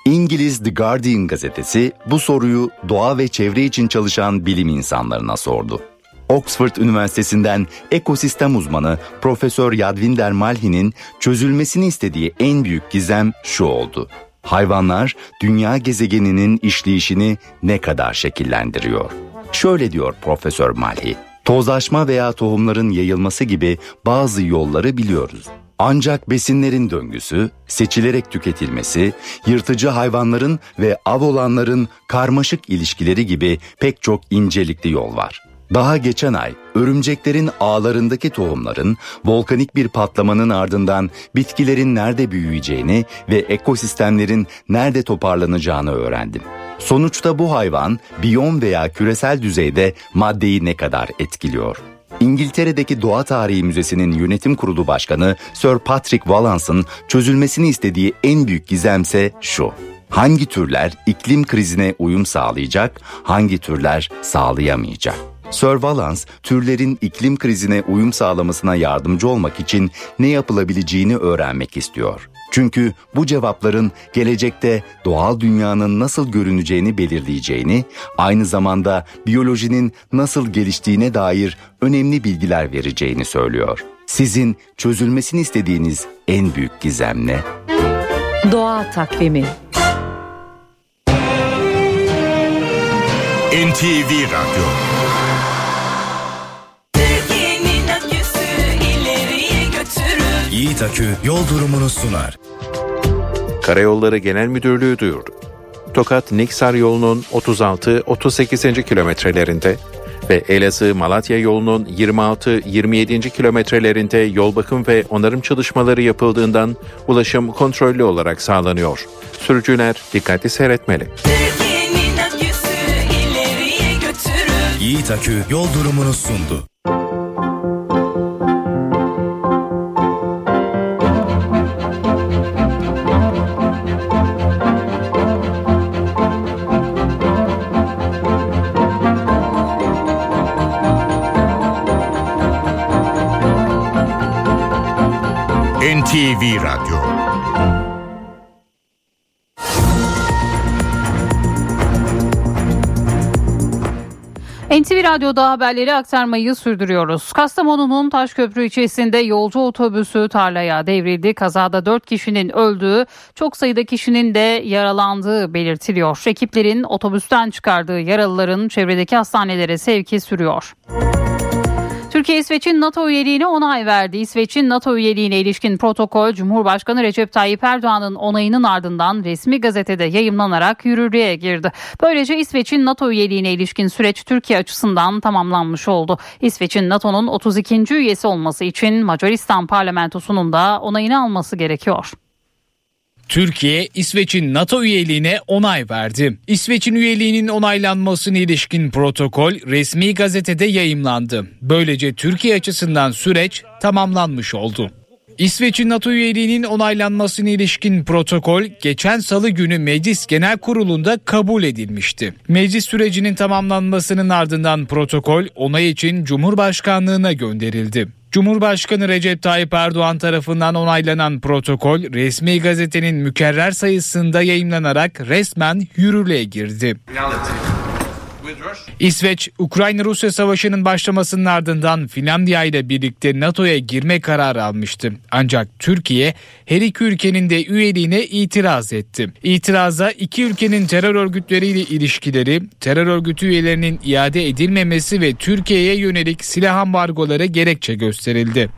İngiliz The Guardian gazetesi bu soruyu doğa ve çevre için çalışan bilim insanlarına sordu. Oxford Üniversitesi'nden ekosistem uzmanı Profesör Yadvinder Malhi'nin çözülmesini istediği en büyük gizem şu oldu. Hayvanlar dünya gezegeninin işleyişini ne kadar şekillendiriyor? Şöyle diyor Profesör Malhi. Tozlaşma veya tohumların yayılması gibi bazı yolları biliyoruz. Ancak besinlerin döngüsü, seçilerek tüketilmesi, yırtıcı hayvanların ve av olanların karmaşık ilişkileri gibi pek çok incelikli yol var. Daha geçen ay örümceklerin ağlarındaki tohumların volkanik bir patlamanın ardından bitkilerin nerede büyüyeceğini ve ekosistemlerin nerede toparlanacağını öğrendim. Sonuçta bu hayvan biyom veya küresel düzeyde maddeyi ne kadar etkiliyor? İngiltere'deki Doğa Tarihi Müzesi'nin yönetim kurulu başkanı Sir Patrick Wallace'ın çözülmesini istediği en büyük gizemse şu. Hangi türler iklim krizine uyum sağlayacak, hangi türler sağlayamayacak? Sir Wallace, türlerin iklim krizine uyum sağlamasına yardımcı olmak için ne yapılabileceğini öğrenmek istiyor. Çünkü bu cevapların gelecekte doğal dünyanın nasıl görüneceğini belirleyeceğini, aynı zamanda biyolojinin nasıl geliştiğine dair önemli bilgiler vereceğini söylüyor. Sizin çözülmesini istediğiniz en büyük gizem ne? Doğa takvimi NTV Radyo Yiğit Akü yol durumunu sunar. Karayolları Genel Müdürlüğü duyurdu. Tokat Niksar yolunun 36-38. kilometrelerinde ve Elazığ-Malatya yolunun 26-27. kilometrelerinde yol bakım ve onarım çalışmaları yapıldığından ulaşım kontrollü olarak sağlanıyor. Sürücüler dikkatli seyretmeli. Yiğit Akü yol durumunu sundu. NTV Radyo NTV Radyo'da haberleri aktarmayı sürdürüyoruz. Kastamonu'nun Taşköprü ilçesinde yolcu otobüsü tarlaya devrildi. Kazada 4 kişinin öldüğü, çok sayıda kişinin de yaralandığı belirtiliyor. Ekiplerin otobüsten çıkardığı yaralıların çevredeki hastanelere sevki sürüyor. Türkiye İsveç'in NATO üyeliğine onay verdi. İsveç'in NATO üyeliğine ilişkin protokol Cumhurbaşkanı Recep Tayyip Erdoğan'ın onayının ardından resmi gazetede yayımlanarak yürürlüğe girdi. Böylece İsveç'in NATO üyeliğine ilişkin süreç Türkiye açısından tamamlanmış oldu. İsveç'in NATO'nun 32. üyesi olması için Macaristan parlamentosunun da onayını alması gerekiyor. Türkiye, İsveç'in NATO üyeliğine onay verdi. İsveç'in üyeliğinin onaylanmasına ilişkin protokol resmi gazetede yayımlandı. Böylece Türkiye açısından süreç tamamlanmış oldu. İsveç'in NATO üyeliğinin onaylanmasına ilişkin protokol geçen salı günü Meclis Genel Kurulu'nda kabul edilmişti. Meclis sürecinin tamamlanmasının ardından protokol onay için Cumhurbaşkanlığına gönderildi. Cumhurbaşkanı Recep Tayyip Erdoğan tarafından onaylanan protokol resmi gazetenin mükerrer sayısında yayımlanarak resmen yürürlüğe girdi. İsveç, Ukrayna-Rusya savaşının başlamasının ardından Finlandiya ile birlikte NATO'ya girme kararı almıştı. Ancak Türkiye her iki ülkenin de üyeliğine itiraz etti. İtiraza iki ülkenin terör örgütleriyle ilişkileri, terör örgütü üyelerinin iade edilmemesi ve Türkiye'ye yönelik silah ambargoları gerekçe gösterildi.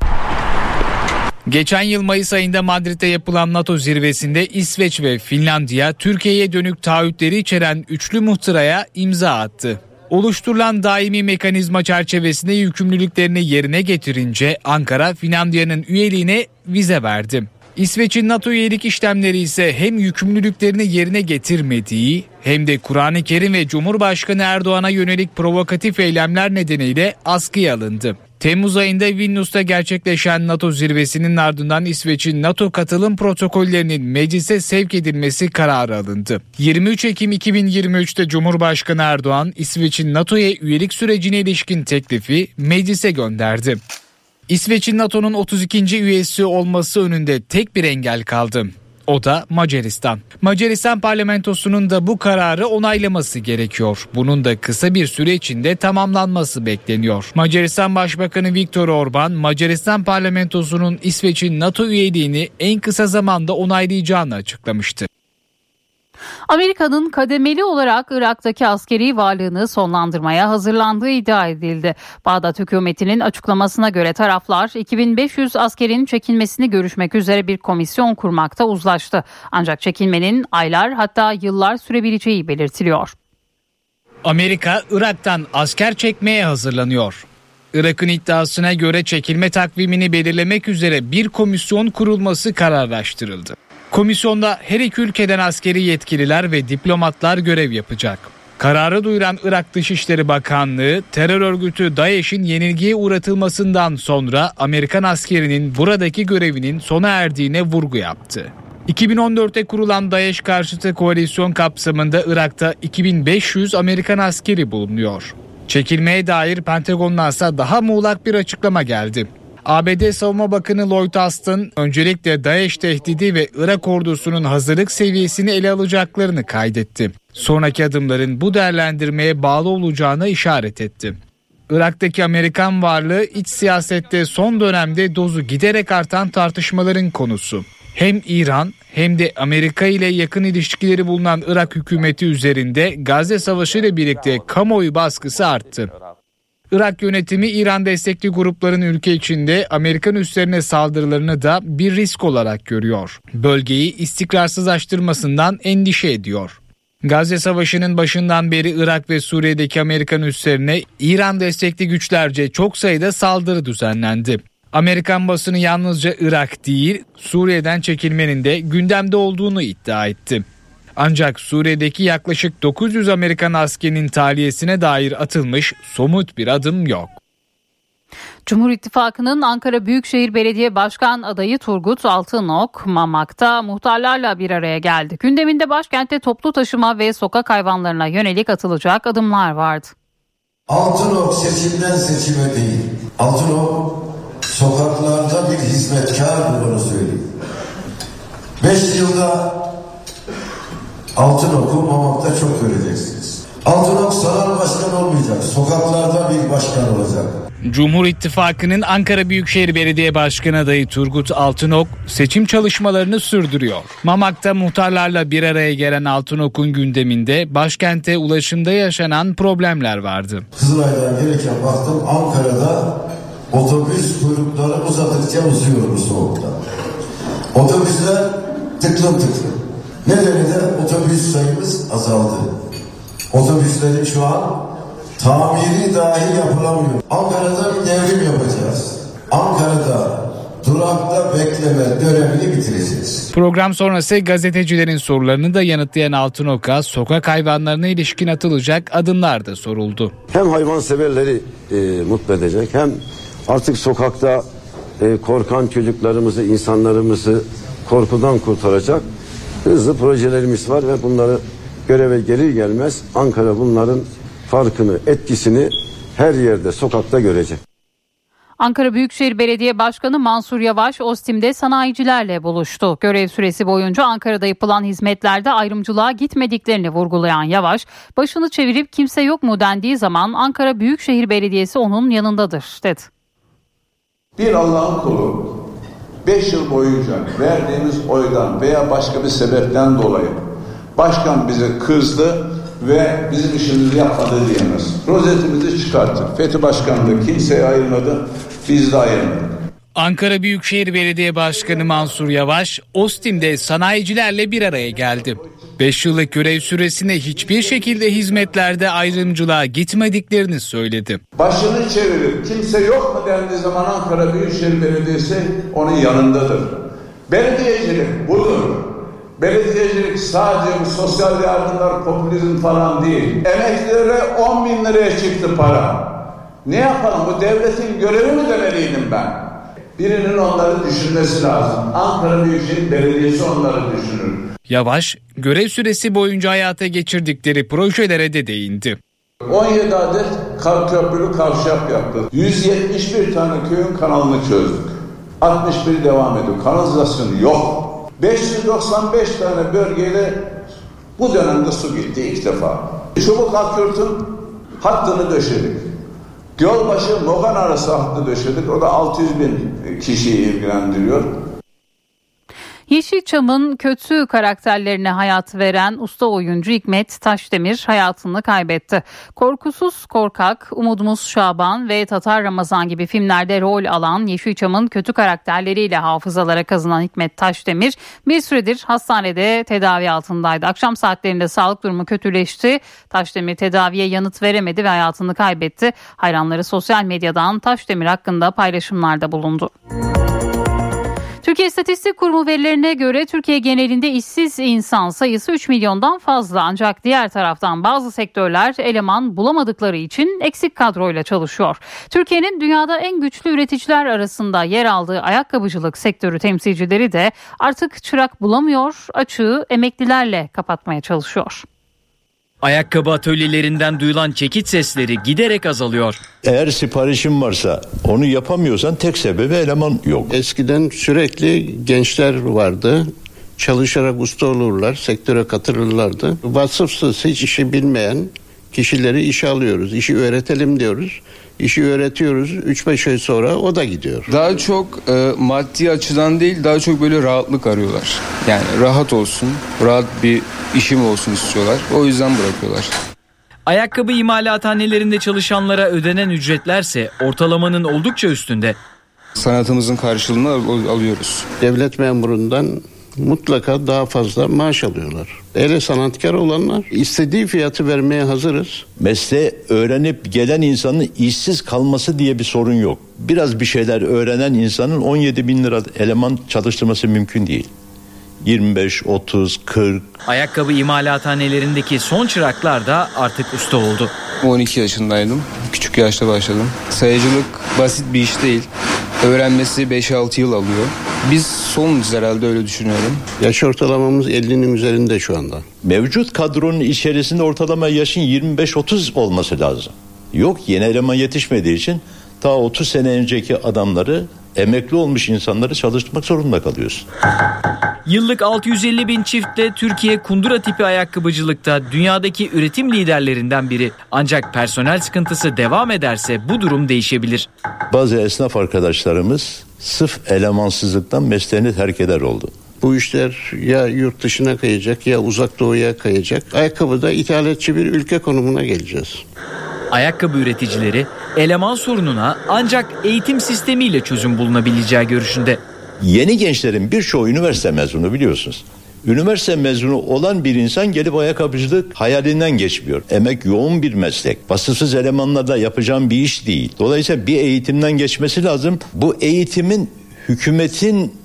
Geçen yıl Mayıs ayında Madrid'de yapılan NATO zirvesinde İsveç ve Finlandiya Türkiye'ye dönük taahhütleri içeren üçlü muhtıraya imza attı. Oluşturulan daimi mekanizma çerçevesinde yükümlülüklerini yerine getirince Ankara Finlandiya'nın üyeliğine vize verdi. İsveç'in NATO üyelik işlemleri ise hem yükümlülüklerini yerine getirmediği hem de Kur'an-ı Kerim ve Cumhurbaşkanı Erdoğan'a yönelik provokatif eylemler nedeniyle askıya alındı. Temmuz ayında Vilnius'ta gerçekleşen NATO zirvesinin ardından İsveç'in NATO katılım protokollerinin meclise sevk edilmesi kararı alındı. 23 Ekim 2023'te Cumhurbaşkanı Erdoğan İsveç'in NATO'ya üyelik sürecine ilişkin teklifi meclise gönderdi. İsveç'in NATO'nun 32. üyesi olması önünde tek bir engel kaldı. O da Macaristan. Macaristan parlamentosunun da bu kararı onaylaması gerekiyor. Bunun da kısa bir süre içinde tamamlanması bekleniyor. Macaristan Başbakanı Viktor Orban, Macaristan parlamentosunun İsveç'in NATO üyeliğini en kısa zamanda onaylayacağını açıklamıştı. Amerika'nın kademeli olarak Irak'taki askeri varlığını sonlandırmaya hazırlandığı iddia edildi. Bağdat hükümetinin açıklamasına göre taraflar 2500 askerin çekilmesini görüşmek üzere bir komisyon kurmakta uzlaştı. Ancak çekilmenin aylar hatta yıllar sürebileceği belirtiliyor. Amerika Irak'tan asker çekmeye hazırlanıyor. Irak'ın iddiasına göre çekilme takvimini belirlemek üzere bir komisyon kurulması kararlaştırıldı. Komisyonda her iki ülkeden askeri yetkililer ve diplomatlar görev yapacak. Kararı duyuran Irak Dışişleri Bakanlığı terör örgütü DAEŞ'in yenilgiye uğratılmasından sonra Amerikan askerinin buradaki görevinin sona erdiğine vurgu yaptı. 2014'te kurulan DAEŞ karşıtı koalisyon kapsamında Irak'ta 2500 Amerikan askeri bulunuyor. Çekilmeye dair Pentagon'dansa daha muğlak bir açıklama geldi. ABD Savunma Bakanı Lloyd Austin öncelikle DAEŞ tehdidi ve Irak ordusunun hazırlık seviyesini ele alacaklarını kaydetti. Sonraki adımların bu değerlendirmeye bağlı olacağına işaret etti. Irak'taki Amerikan varlığı iç siyasette son dönemde dozu giderek artan tartışmaların konusu. Hem İran hem de Amerika ile yakın ilişkileri bulunan Irak hükümeti üzerinde Gazze Savaşı ile birlikte kamuoyu baskısı arttı. Irak yönetimi İran destekli grupların ülke içinde Amerikan üslerine saldırılarını da bir risk olarak görüyor. Bölgeyi istikrarsızlaştırmasından endişe ediyor. Gazze Savaşı'nın başından beri Irak ve Suriye'deki Amerikan üslerine İran destekli güçlerce çok sayıda saldırı düzenlendi. Amerikan basını yalnızca Irak değil, Suriye'den çekilmenin de gündemde olduğunu iddia etti. Ancak Suriye'deki yaklaşık 900 Amerikan askerinin tahliyesine dair atılmış somut bir adım yok. Cumhur İttifakı'nın Ankara Büyükşehir Belediye Başkan adayı Turgut Altınok, Mamak'ta muhtarlarla bir araya geldi. Gündeminde başkentte toplu taşıma ve sokak hayvanlarına yönelik atılacak adımlar vardı. Altınok seçimden seçime değil. Altınok sokaklarda bir hizmetkar bunu söyleyeyim. Beş yılda Altınok'u Mamak'ta çok göreceksiniz. Altınok saray başkan olmayacak. Sokaklarda bir başkan olacak. Cumhur İttifakı'nın Ankara Büyükşehir Belediye Başkanı adayı Turgut Altınok seçim çalışmalarını sürdürüyor. Mamak'ta muhtarlarla bir araya gelen Altınok'un gündeminde başkente ulaşımda yaşanan problemler vardı. Kızılay'dan gelirken baktım Ankara'da otobüs kuyrukları uzadıkça uzuyor bu soğukta. Otobüsler tıklım tıklım. Nedeni de otobüs sayımız azaldı. Otobüslerin şu an tamiri dahi yapılamıyor. Ankara'da bir devrim yapacağız. Ankara'da durakta bekleme dönemini bitireceğiz. Program sonrası gazetecilerin sorularını da yanıtlayan Altınok'a sokak hayvanlarına ilişkin atılacak adımlar da soruldu. Hem hayvan severleri e, mutlu edecek hem artık sokakta e, korkan çocuklarımızı, insanlarımızı korkudan kurtaracak hızlı projelerimiz var ve bunları göreve gelir gelmez Ankara bunların farkını, etkisini her yerde sokakta görecek. Ankara Büyükşehir Belediye Başkanı Mansur Yavaş Ostim'de sanayicilerle buluştu. Görev süresi boyunca Ankara'da yapılan hizmetlerde ayrımcılığa gitmediklerini vurgulayan Yavaş, başını çevirip kimse yok mu dendiği zaman Ankara Büyükşehir Belediyesi onun yanındadır dedi. Bir Allah'ın kulu 5 yıl boyunca verdiğimiz oydan veya başka bir sebepten dolayı başkan bize kızdı ve bizim işimizi yapmadı diyemez. Rozetimizi çıkarttık. Fethi Başkan da kimseye ayırmadı, biz de ayırmadık. Ankara Büyükşehir Belediye Başkanı Mansur Yavaş, Ostim'de sanayicilerle bir araya geldi. 5 yıllık görev süresinde hiçbir şekilde hizmetlerde ayrımcılığa gitmediklerini söyledi. Başını çevirip kimse yok mu dendiği zaman Ankara Büyükşehir Belediyesi onun yanındadır. Belediyecilik budur. Belediyecilik sadece bu sosyal yardımlar, popülizm falan değil. Emeklilere 10 bin liraya çıktı para. Ne yapalım bu devletin görevi mi demeliydim ben? Birinin onları düşünmesi lazım. Ankara Büyükşehir Belediyesi onları düşünür. Yavaş, görev süresi boyunca hayata geçirdikleri projelere de değindi. 17 adet kar köprülü kavşak yaptık. 171 tane köyün kanalını çözdük. 61 devam ediyor. Kanalizasyon yok. 595 tane bölgeyle bu dönemde su gitti ilk defa. Çubuk Akyurt'un hattını döşedik. Gölbaşı Mogan arası hattı döşedik. O da 600 bin kişiyi ilgilendiriyor. Yeşilçam'ın kötü karakterlerine hayat veren usta oyuncu Hikmet Taşdemir hayatını kaybetti. Korkusuz Korkak, Umudumuz Şaban ve Tatar Ramazan gibi filmlerde rol alan Yeşilçam'ın kötü karakterleriyle hafızalara kazınan Hikmet Taşdemir bir süredir hastanede tedavi altındaydı. Akşam saatlerinde sağlık durumu kötüleşti. Taşdemir tedaviye yanıt veremedi ve hayatını kaybetti. Hayranları sosyal medyadan Taşdemir hakkında paylaşımlarda bulundu. Türkiye İstatistik Kurumu verilerine göre Türkiye genelinde işsiz insan sayısı 3 milyondan fazla ancak diğer taraftan bazı sektörler eleman bulamadıkları için eksik kadroyla çalışıyor. Türkiye'nin dünyada en güçlü üreticiler arasında yer aldığı ayakkabıcılık sektörü temsilcileri de artık çırak bulamıyor, açığı emeklilerle kapatmaya çalışıyor. Ayakkabı atölyelerinden duyulan çekit sesleri giderek azalıyor. Eğer siparişin varsa onu yapamıyorsan tek sebebi eleman yok. Eskiden sürekli gençler vardı. Çalışarak usta olurlar, sektöre katılırlardı. Vasıfsız hiç işi bilmeyen kişileri işe alıyoruz. İşi öğretelim diyoruz. İşi öğretiyoruz. 3-5 ay sonra o da gidiyor. Daha çok e, maddi açıdan değil daha çok böyle rahatlık arıyorlar. Yani rahat olsun, rahat bir işim olsun istiyorlar. O yüzden bırakıyorlar. Ayakkabı imalathanelerinde çalışanlara ödenen ücretlerse ortalamanın oldukça üstünde. Sanatımızın karşılığını al- alıyoruz. Devlet memurundan mutlaka daha fazla maaş alıyorlar. Ele sanatkar olanlar istediği fiyatı vermeye hazırız. Mesleği öğrenip gelen insanın işsiz kalması diye bir sorun yok. Biraz bir şeyler öğrenen insanın 17 bin lira eleman çalıştırması mümkün değil. 25, 30, 40. Ayakkabı imalathanelerindeki son çıraklar da artık usta oldu. 12 yaşındaydım. Küçük yaşta başladım. Sayıcılık basit bir iş değil. Öğrenmesi 5-6 yıl alıyor. Biz sonuz herhalde öyle düşünüyorum. Yaş ortalamamız 50'nin üzerinde şu anda. Mevcut kadronun içerisinde ortalama yaşın 25-30 olması lazım. Yok yeni eleman yetişmediği için ta 30 sene önceki adamları emekli olmuş insanları çalıştırmak zorunda kalıyorsun. Yıllık 650 bin çiftle Türkiye kundura tipi ayakkabıcılıkta dünyadaki üretim liderlerinden biri. Ancak personel sıkıntısı devam ederse bu durum değişebilir. Bazı esnaf arkadaşlarımız sırf elemansızlıktan mesleğini terk eder oldu. Bu işler ya yurt dışına kayacak ya uzak doğuya kayacak. Ayakkabıda ithalatçı bir ülke konumuna geleceğiz. Ayakkabı üreticileri eleman sorununa ancak eğitim sistemiyle çözüm bulunabileceği görüşünde. Yeni gençlerin birçoğu üniversite mezunu biliyorsunuz. Üniversite mezunu olan bir insan gelip ayakkabıcılık hayalinden geçmiyor. Emek yoğun bir meslek. Vasıfsız elemanlarla yapacağım bir iş değil. Dolayısıyla bir eğitimden geçmesi lazım. Bu eğitimin hükümetin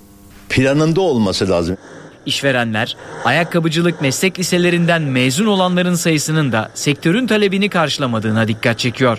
planında olması lazım. İşverenler ayakkabıcılık meslek liselerinden mezun olanların sayısının da sektörün talebini karşılamadığına dikkat çekiyor.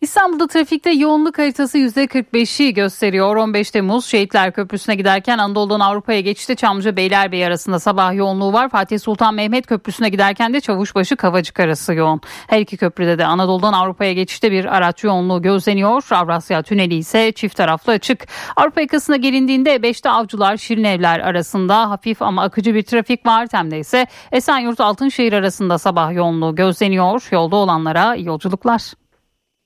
İstanbul'da trafikte yoğunluk haritası %45'i gösteriyor. 15 Temmuz Şehitler Köprüsü'ne giderken Anadolu'dan Avrupa'ya geçişte Çamlıca Beylerbeyi arasında sabah yoğunluğu var. Fatih Sultan Mehmet Köprüsü'ne giderken de Çavuşbaşı Kavacık arası yoğun. Her iki köprüde de Anadolu'dan Avrupa'ya geçişte bir araç yoğunluğu gözleniyor. Avrasya Tüneli ise çift taraflı açık. Avrupa yakasına gelindiğinde E5'te Avcılar Şirinevler arasında hafif ama akıcı bir trafik var. Tem'de ise Esenyurt Altınşehir arasında sabah yoğunluğu gözleniyor. Yolda olanlara yolculuklar.